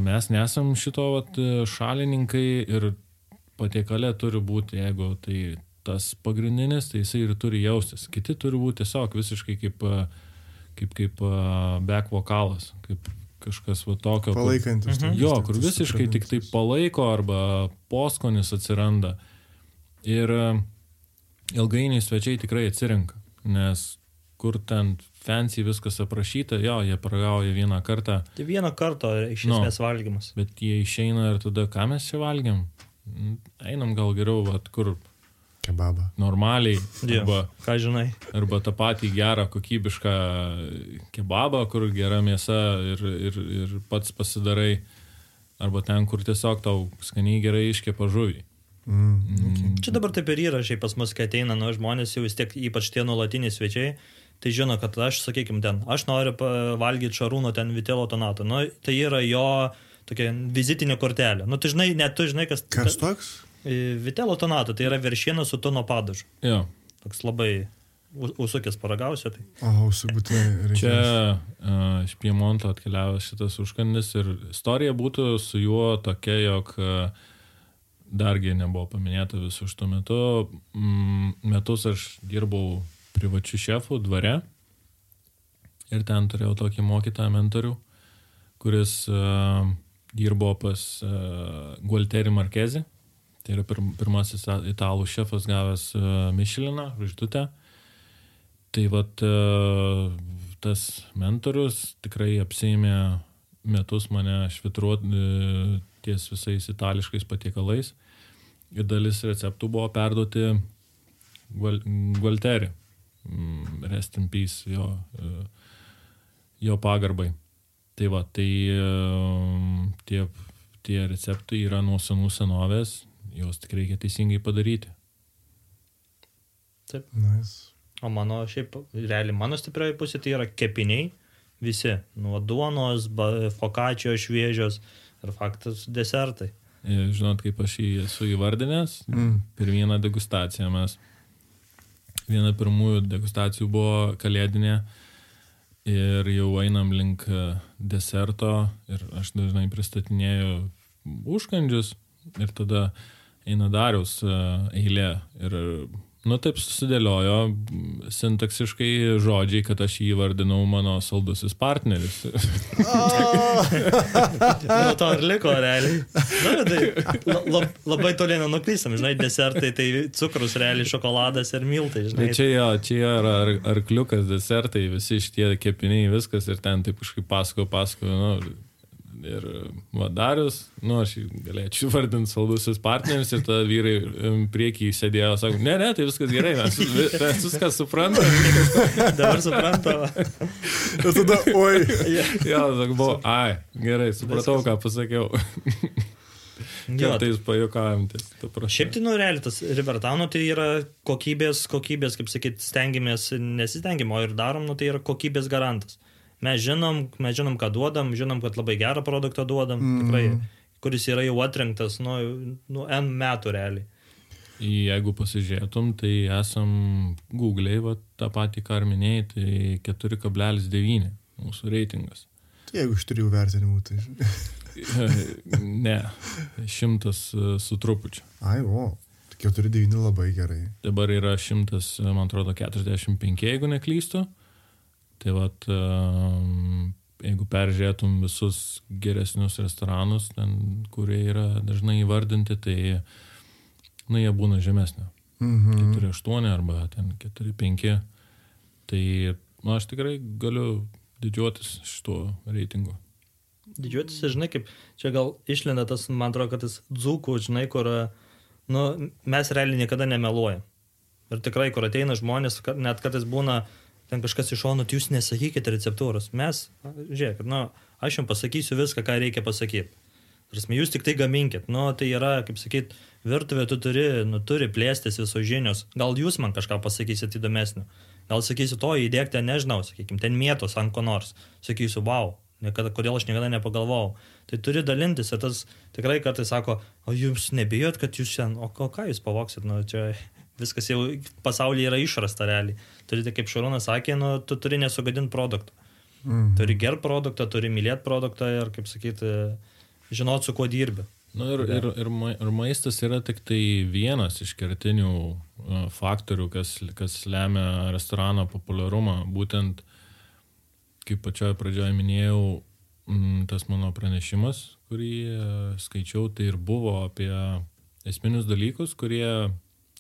mes nesam šito vat, šalininkai ir patiekalė turi būti, jeigu tai tas pagrindinis, tai jisai ir turi jaustis. Kiti turi būti tiesiog visiškai kaip, kaip, kaip back vokalas, kaip kažkas va tokio. kur- Palaikantis. Mhm. toks, Jo, kur visiškai tik tai palaiko arba poskonis atsiranda. Ir e, ilgainiui svečiai tikrai atsirenka, nes kur ten fancy viskas aprašyta, jo, jie paragauja vieną kartą, Tai vieno karto iš Nu. esmės valgymas. bet jie išeina ir tada ką mes čia valgiam? Mm, Einam gal geriau, vat, kur Kebabą. normaliai, Jo, arba, ką žinai. arba tą patį gerą, kokybišką kebabą, kur gera mėsa ir, ir, ir pats pasidarai, arba ten, kur tiesiog tau skaniai gerai iškepa žuvį. Mm. Okay. Čia dabar taip ir yra, šiaip pas mus, kai ateina nu, žmonės, jau vis tiek ypač tie nuolatiniai svečiai, tai žino, kad aš, sakykime, ten, aš noriu valgyti šarūno ten vitelo tonato. Nu, tai yra jo tokia vizitinė kortelė. Nu, tu žinai, net tu žinai, kas... Kas toks? E, Vitelo tonato, tai yra veršiena su tono padažu. Jo. Toks labai usukės paragausiu. Tai. O, su būtinai reikia. Čia uh, iš Piemonto atkeliavęs šitas užkandis ir istorija būtų su juo tokia, jog uh, dargi nebuvo paminėta visų šitų metų. Mm, metus aš dirbau privačių šefų dvare ir ten turėjau tokį mokytą mentorių, kuris uh, dirbo pas uh, Gualterį Markezį. Tai yra pir pirmasis italų šefas gavęs uh, Mišeliną, žvaigždutę. Tai vat e, tas mentorius tikrai apsėmė metus mane švitruoti ties visais itališkais patiekalais. Ir dalis receptų buvo perduoti Gual- Gualterį. Mm, Rest in peace jo, e, jo pagarbai. Tai va, tai e, tie, tie receptai yra nuo senų senovės, juos tik reikia teisingai padaryti. Nice. O mano, šiaip, realiai mano stiprioji pusė tai yra kepiniai, visi, nuo duonos, fokačio šviežios ir faktas desertai. Ir Žinot, kaip aš jį esu įvardinęs, Mm. per vieną degustaciją mes. Viena pirmųjų degustacijų buvo kalėdinė ir jau einam link e, deserto ir aš dažnai pristatinėjau užkandžius ir tada eina dariaus e, eilė ir Nu taip susidėliojo sintaksiškai žodžiai, kad aš jį vardinau mano saldusis partneris. [LAUGHS] Nuo to ir liko realiai. Na, tai la, la, labai toliai nenuklystam, žinai, desertai, tai cukrus realiai, šokoladas ir miltai, Tai žinai. čia jo, čia yra ar, arkliukas, desertai, visi šitie kepiniai, viskas ir ten taip kažkaip pasako, pasako, nu, ir vadarius, nu, aš jį galėčiau vardinti saldusis partneris ir tada vyrai priekyje sėdėjo, sako, ne, ne, tai viskas gerai, mes, mes viską suprantame. [LAUGHS] Dabar suprantama. Ir tada, oi. [LAUGHS] Jo, sako, buvo, ai, gerai, supratau, ką pasakiau. Jo, tai tu prašai. Šiaip tai, nu, realiai, tas Rivertano tai yra kokybės, kokybės, kaip sakyt, stengiamės, nesistengiam, o ir darom, nu, tai yra kokybės garantas. Mes žinom, mes žinom, ką duodam, žinom, kad labai gerą produktą duodam, mm. tikrai, kuris yra jau atrinktas, nu, nu N metų realiai. Jeigu pasižiūrėtum, tai esam Google'ai, va, tą patį, ką ir minėjai, tai 4,9 mūsų reitingas. Tai jeigu iš trijų vertinimų, tai... [LAUGHS] ne, šimtas e, su trupučiu. Ai, o. 4-9 labai gerai. Dabar yra šimtas, e, man atrodo, 45, jeigu neklystu. Tai vat, um, jeigu peržiūrėtum visus geresnius restoranus, ten, kurie yra dažnai įvardinti, tai, nu, jie būna žemesnė. Mhm. 4-8 arba ten 4-5. Tai, nu, aš tikrai galiu didžiuotis šituo reitingu. Didžiuotis, žinai, kaip čia gal išlenda tas, man atrodo, kad tas dzūkų, žinai, kur, nu, mes realiai niekada nemeluojam. Ir tikrai, kur ateina žmonės, kad- net kartais būna ten kažkas iš šonų, tai jūs nesakykite receptūros. Mes, žiūrėk, nu, aš jums pasakysiu viską, ką reikia pasakyti. Prasme, jūs tik tai gaminkit. Nu, tai yra, kaip sakyt, virtuvė tu turi, nu, turi plėstis visos žinios. Gal jūs man kažką pasakysit įdomesnio. Gal sakysiu to, įdėk ten, nežinau, sakykime, ten mėtos ant ko nors. Sakysiu, wow, niekada, kodėl aš niekada nepagalvojau. Tai turi dalintis ir tas tikrai kartais sako, o jūs nebijot, kad jūs šiandien, o ką jūs pavoksit, nu, čia viskas jau pasaulyje yra išrasta realiai. Turite, kaip Šarūnas sakė, nu, tu turi nesugadinti produktą. Mhm. Turi gerb produktą, turi mylėti produktą ir, kaip sakyti, žinot, su kuo dirbi. Na ir, ir, ir, ma- ir maistas yra tik tai vienas iš kertinių uh, faktorių, kas, kas lemia restorano populiarumą. Būtent, kaip pačioje pradžioje minėjau, mm, tas mano pranešimas, kurį uh, skaičiau, tai ir buvo apie esminius dalykus, kurie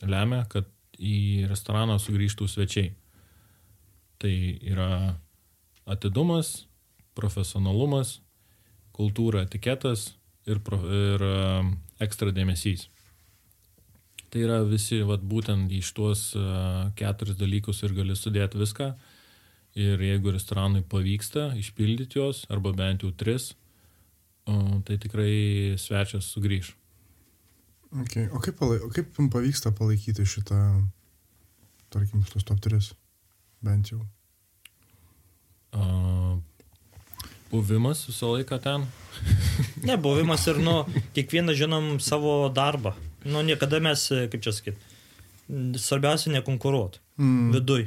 lemia, kad į restoraną sugrįžtų svečiai. Tai yra atidumas, profesionalumas, kultūra, etiketas ir, pro, ir um, ekstra dėmesys. Tai yra visi, vat, būtent iš tuos uh, keturis dalykus ir gali sudėti viską. Ir jeigu restoranui pavyksta išpildyti juos, arba bent jau tris, tai tikrai svečias sugrįž. Okay. O kaip, palai, o kaip jums pavyksta palaikyti šitą, tarkim, šitos top 3? Bent jau. Uh, buvimas visą laiką ten. [LAUGHS] Ne, buvimas ir, nu, kiekvieną žinom savo darbą. Nu, niekada mes, kaip čia sakyt, svarbiausia nekonkuruot. Mm. Viduj.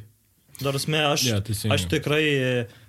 Darsme, aš, Ja, teisingai. aš tikrai,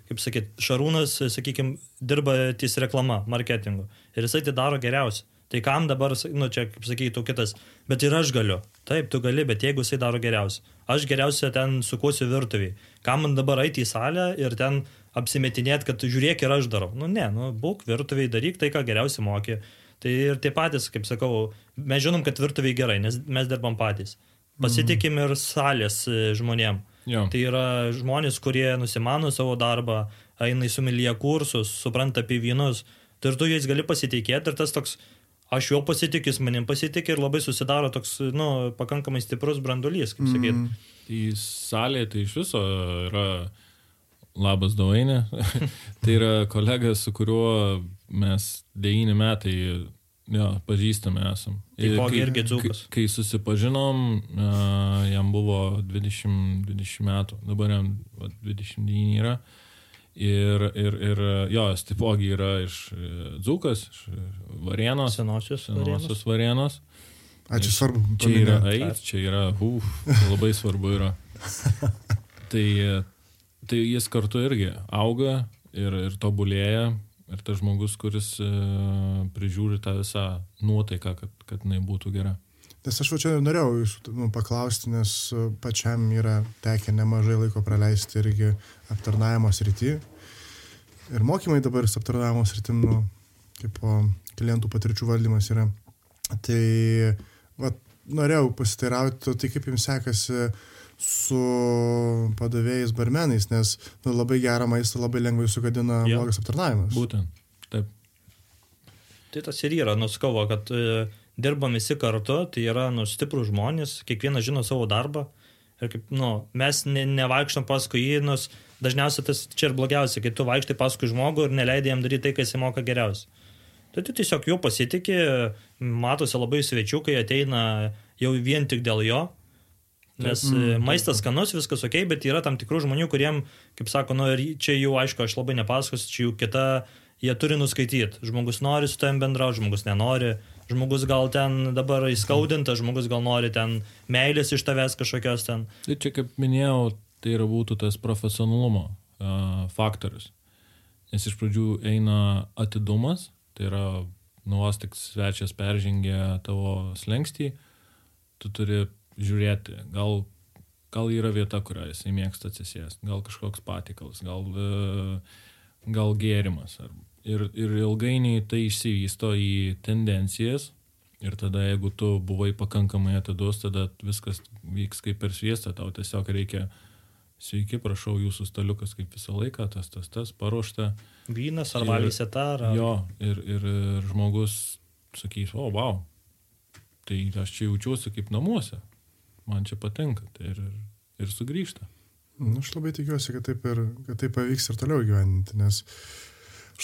kaip sakyt, Šarūnas, sakykime, dirba ties reklama, marketingu. Ir jisai tai daro geriausiai. Tai kam dabar, nu čia, kaip sakytų kitas, bet ir aš galiu. Taip, tu gali, bet jeigu jisai daro geriausiai. Aš geriausia ten sukuosiu virtuviai. Kam man dabar eiti į salę ir ten apsimetinėti, kad žiūrėk ir aš darau. Nu ne, nu būk virtuviai, daryk tai, ką geriausiai moki. Tai ir tie patys, kaip sakau, mes žinom, kad virtuviai gerai, nes mes dirbam patys. Pasitikim ir salės e, žmonėm. Jo. Tai yra žmonės, kurie nusimano savo darbą, eina į sumilyje kursus, supranta apie vynus. Tai ir tu jais gali pasitikėti ir tas toks, aš juo pasitikiu, jis manim pasitikė ir labai susidaro toks, nu, pakankamai stiprus brandulys, kaip sakyt. Mm. Tai salė tai iš viso yra labas Davainė. [LAUGHS] tai yra kolega, su kuriuo mes devyni metai jo, pažįstami esam. Ir Taipogi kai- irgi dzūkas. Kai, kai susipažinom, a, jam buvo 20, 20 metų, dabar jam va, 29 yra. Ir, ir, ir jo, jis taipogi yra iš e, Dzūkas, iš e, Varėnos, Senosios. senosios Varėnos. Ačiū svarbu. Čia yra eit, čia yra, uf, labai svarbu yra. [LAUGHS] tai, tai jis kartu irgi auga ir, ir tobulėja. Ir tas žmogus, kuris e, prižiūri tą visą nuotaiką, kad, kad jinai būtų gera. Nes aš va čia norėjau jūsų nu, paklausti, nes uh, pačiam yra tekę nemažai laiko praleisti irgi aptarnavimo srity. Ir mokymai dabar su aptarnavimo sritim, nu, kaip po klientų patirčių valdymas yra. Tai va, norėjau pasiteirauti, tai kaip jums sekasi su padavėjais barmenais, nes nu, labai gerą maistą labai lengvai sugadina Jo. blogas aptarnavimas. Būtent. Taip. Tai tas ir yra, nuskavo, kad e, dirbam visi kartu, tai yra nu, stiprų žmonės, kiekvienas žino savo darbą. Ir kaip, nu, mes ne, nevaikštom paskui jį, nors dažniausiai tas čia ir blogiausia, kai tu vaikštai paskui žmogų ir neleidai jam daryti tai, kas jis moka geriausiai. Tai tu tiesiog juo pasitikė, matosi labai svečių, kai ateina jau vien tik dėl jo. Nes mm, maistas skanus, viskas ok, bet yra tam tikrų žmonių, kuriem, kaip sako, nu ir čia jau aišku, aš labai nepasakosiu, čia jau kita, jie turi nuskaityti. Žmogus nori su tavim bendrauti, žmogus nenori. Žmogus gal ten dabar įskaudintas, žmogus gal nori ten meilės iš tavęs kažkokios ten. Tai čia, kaip minėjau, tai yra būtų tas profesionalumo uh, faktorius. Nes iš pradžių eina atidumas, tai yra nuos tik svečias peržengė tavo slengstį, tu turi žiūrėti, gal, gal yra vieta, kurią jisai mėgsta atsisėsti, gal kažkoks patikalas, gal, e, gal gėrimas. Ar, ir, ir ilgainiui tai išsivysto į tendencijas ir tada jeigu tu buvai pakankamai atidus, tada viskas vyks kaip per sviestą, tau tiesiog reikia, sveiki, prašau, jūsų staliukas kaip visą laiką, tas, tas, tas, paruošta. Vynas ar Ir- valyseta ar... Jo, ir, ir, ir žmogus sakys, o, wow, tai aš čia jaučiuosi kaip namuose, man čia patinka tai ir, ir sugrįžta. Nu, aš labai tikiuosi, kad taip, ir, kad taip pavyks ir toliau gyventi, nes aš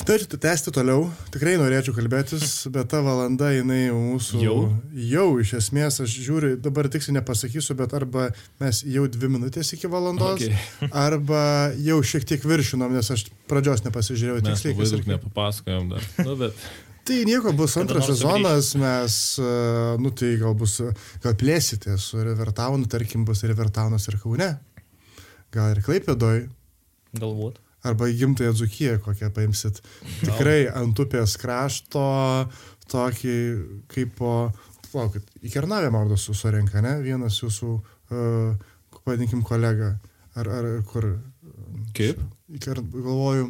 norėčiau tęsti toliau, tikrai norėčiau kalbėtis, [LAUGHS] bet ta valanda jinai mūsų... Jau? Jau, iš esmės, aš žiūriu, dabar tiksliai nepasakysiu, bet arba mes jau dvi minutės iki valandos, Okay. [LAUGHS] arba jau šiek tiek viršinom, nes aš pradžios nepasižiūrėjau Mes tiksliai. ir daug nepapasakojom dar. Nu, bet [LAUGHS] Tai nieko, bus antras sezonas, mes, e, nu tai gal bus, gal plėsite su Rivertaunu, tarkim, bus Rivertaunas ir Kaune, gal ir Klaipėdoj, Galbūt. Arba gimtąją dzukiją kokią paimsit. Tikrai ant upės krašto, tokį kaip po, plaukit, į Kernavę Mordos jūsų renka, ne? Vienas jūsų, uh, vadinkim, kolega. Ar, ar kur? Kaip? Kern, galvoju,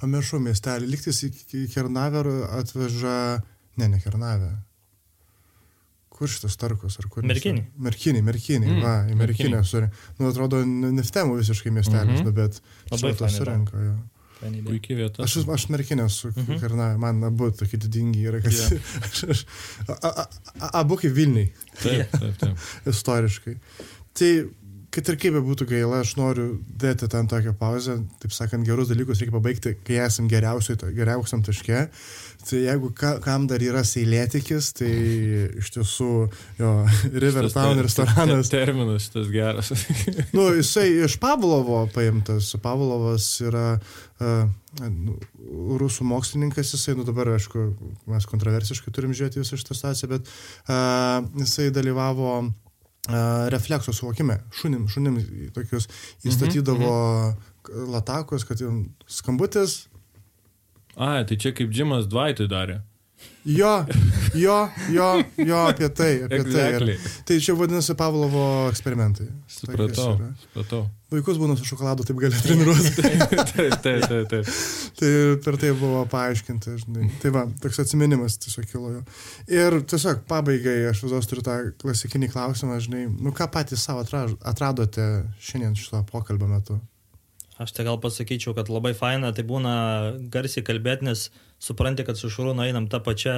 pamiršau miestelį, liktis į, Kernavę atveža, ne, ne Kernavę. Kur šitas tarkus, ar kur? Merkinį. Merkinį, merkinį, mm, va, į merkinę suri. Nu, atrodo, neftemų visiškai miestelis, mm -hmm. bet Labai fainai, surenka. Jo. Puikiai vieta. Aš, aš merkinė su mm -hmm. Karna, man abu tokie didingi yra, kad... Jo. [LAUGHS] aš, aš, a, a, a, abu kaip Vilniai, Taip, taip, taip. [LAUGHS] istoriškai. Tai, kad ir kaip bebūtų gaila, aš noriu dėti ten tokią pauzę, taip sakant, gerus dalykus reikia pabaigti, kai esam geriausiai, geriausiam taške. Tai jeigu ka, kam dar yra seilėtikis, tai iš tiesų jo, [LAUGHS] River Šitas Town te- restoranas te- Terminas šitas geras. [LAUGHS] Nu, jisai iš Pavlovo paimtas. Pavlovas yra uh, rusų mokslininkas, jisai, nu dabar, aišku, mes kontroversiškai turim žiūrėti visą šitą situaciją, bet uh, jisai dalyvavo uh, reflekso suvokime. Šunim, šunim tokius įstatydavo latakos, kad jam skambutis. A, tai čia kaip Džimas Dvaitui darė. Jo, jo, jo, jo, apie tai. Apie Exactly. tai. tai čia vadinasi Pavlovo eksperimentai. Supratau. Supratau. Vaikus būna su šokoladu, taip gali treniruoti. [LAUGHS] taip, taip, taip, taip. Tai per tai buvo paaiškinta, žinai. Tai va, toks atsiminimas tiesiog kilo jo. Ir tiesiog pabaigai aš vis dar turiu tą klasikinį klausimą, žinai, nu ką patys savo atradote šiandien šito pokalbio metu? Aš tai gal pasakyčiau, kad labai faina, tai būna garsiai kalbėti, nes supranti, kad su Šarūnu einam tą pačią,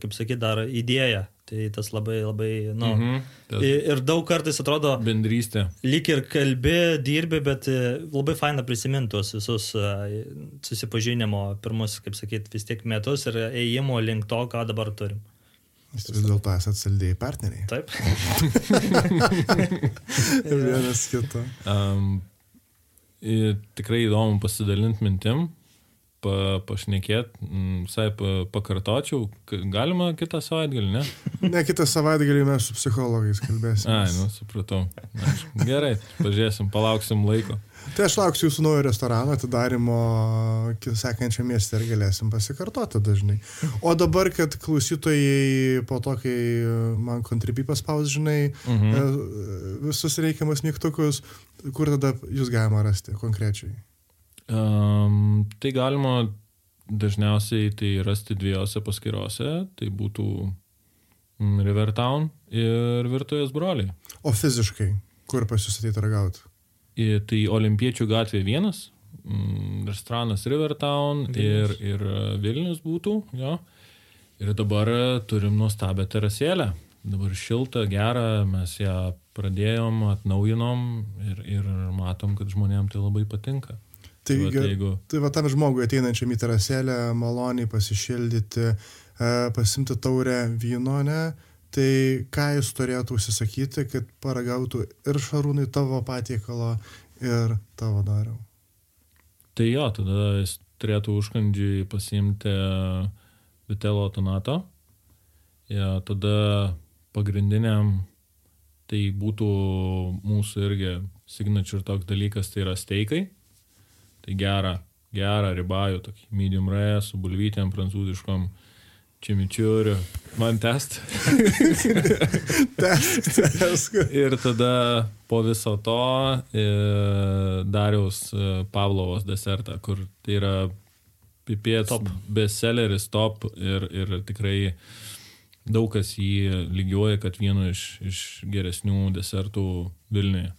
kaip sakyt, dar idėją. Tai tas labai, labai, nu. Mhm. Tas Ir, ir daug kartais atrodo, Bendrystė. lyg ir kalbi, dirbi, bet e, labai faina prisiminti tuos visus e, susipažinimo pirmus, kaip sakyt, vis tiek metus ir ėjimo link to, ką dabar turim. Jūs vis dėlto esate saldėjai partneriai. Taip. [LAUGHS] Vienas kito. Um, ir tikrai įdomu pasidalinti mintim, pa, pašnekėti, visai pa, pakartočiau, galima kitą savaitgalį, ne? Ne, kitą savaitgalį mes su psichologais kalbėsime. Ai, nu, supratau. Aš, gerai, pažiūrėsim, palauksim laiko. Tai aš lauksiu jūsų naujo restorano atidarimo sekančią miestą ir galėsim pasikartoti dažnai. O dabar, kad klausytojai po to, kai man kontribį paspaus, žinai, Mhm. e, visus reikiamus mygtukus, kur tada jūs galima rasti konkrečiai? Um, tai galima dažniausiai tai rasti dviejose paskirose, tai būtų mm, Rivertown ir Virtuvės broliai. O fiziškai, kur pas jūs ateiti ragauti? Tai Olimpiečių gatvė vienas, mm, restoranas Rivertown ir, ir e, Vilnius būtų, jo. Ir dabar e, turim nuostabią terasėlę. Dabar šilta, gera, mes ją pradėjom, atnaujinom ir, ir matom, kad žmonėms tai labai patinka. Tai, Tai ge- jeigu- tai va tam žmogui ateinančiam į terasėlę, maloniai pasišildyti, e, pasimti taurę vyno, ne? Tai ką jis turėtų užsisakyti, kad paragautų ir šarūnai tavo patiekalo, ir tavo dariau. Tai jo, tada jis turėtų užkandžiui pasiimti Vitelo tonato. Ja, tada pagrindiniam tai būtų mūsų irgi signature toks dalykas, tai yra steikai. Tai gera, gera ribajų, tokį medium rare su bulvytėm prancūziškom čimičiuriu. Man test. [LAUGHS] Tesk, tesk. Ir tada po viso to e, Dariaus e, Pavlovos desertą, kur tai yra pipėts Top. bestselleris top ir, ir tikrai daug kas jį lygiuoja, kad vienu iš, iš geresnių desertų Vilniuje.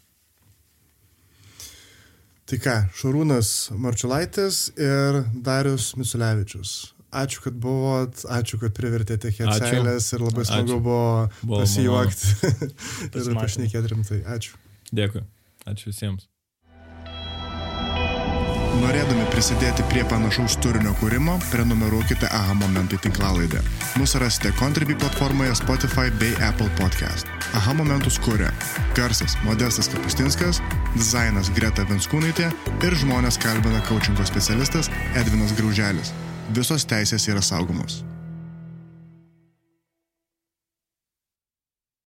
Tai ką, Šarūnas Marčiulaitis ir Darius Misulevičius. Ačiū, kad buvot, ačiū, kad privertėte kėdselės ir labai smagu Ačiū. buvo, Buvo pasijuokti [LAUGHS] ir pašnekėti rimtai. Ačiū. Dėkui. Ačiū visiems. Norėdami prisidėti prie panašaus turinio kūrimo, prenumeruokite AHA Momentai tinklalaidę. Mūsų rasite Contribui platformoje Spotify bei Apple Podcast. AHA Momentus kūrė Garsas Modestas Kapustinskas, dizainas Greta Venskūnaitė ir žmonės kalbina coachingo specialistas Edvinas Grauželis. Visos teisės yra saugomos.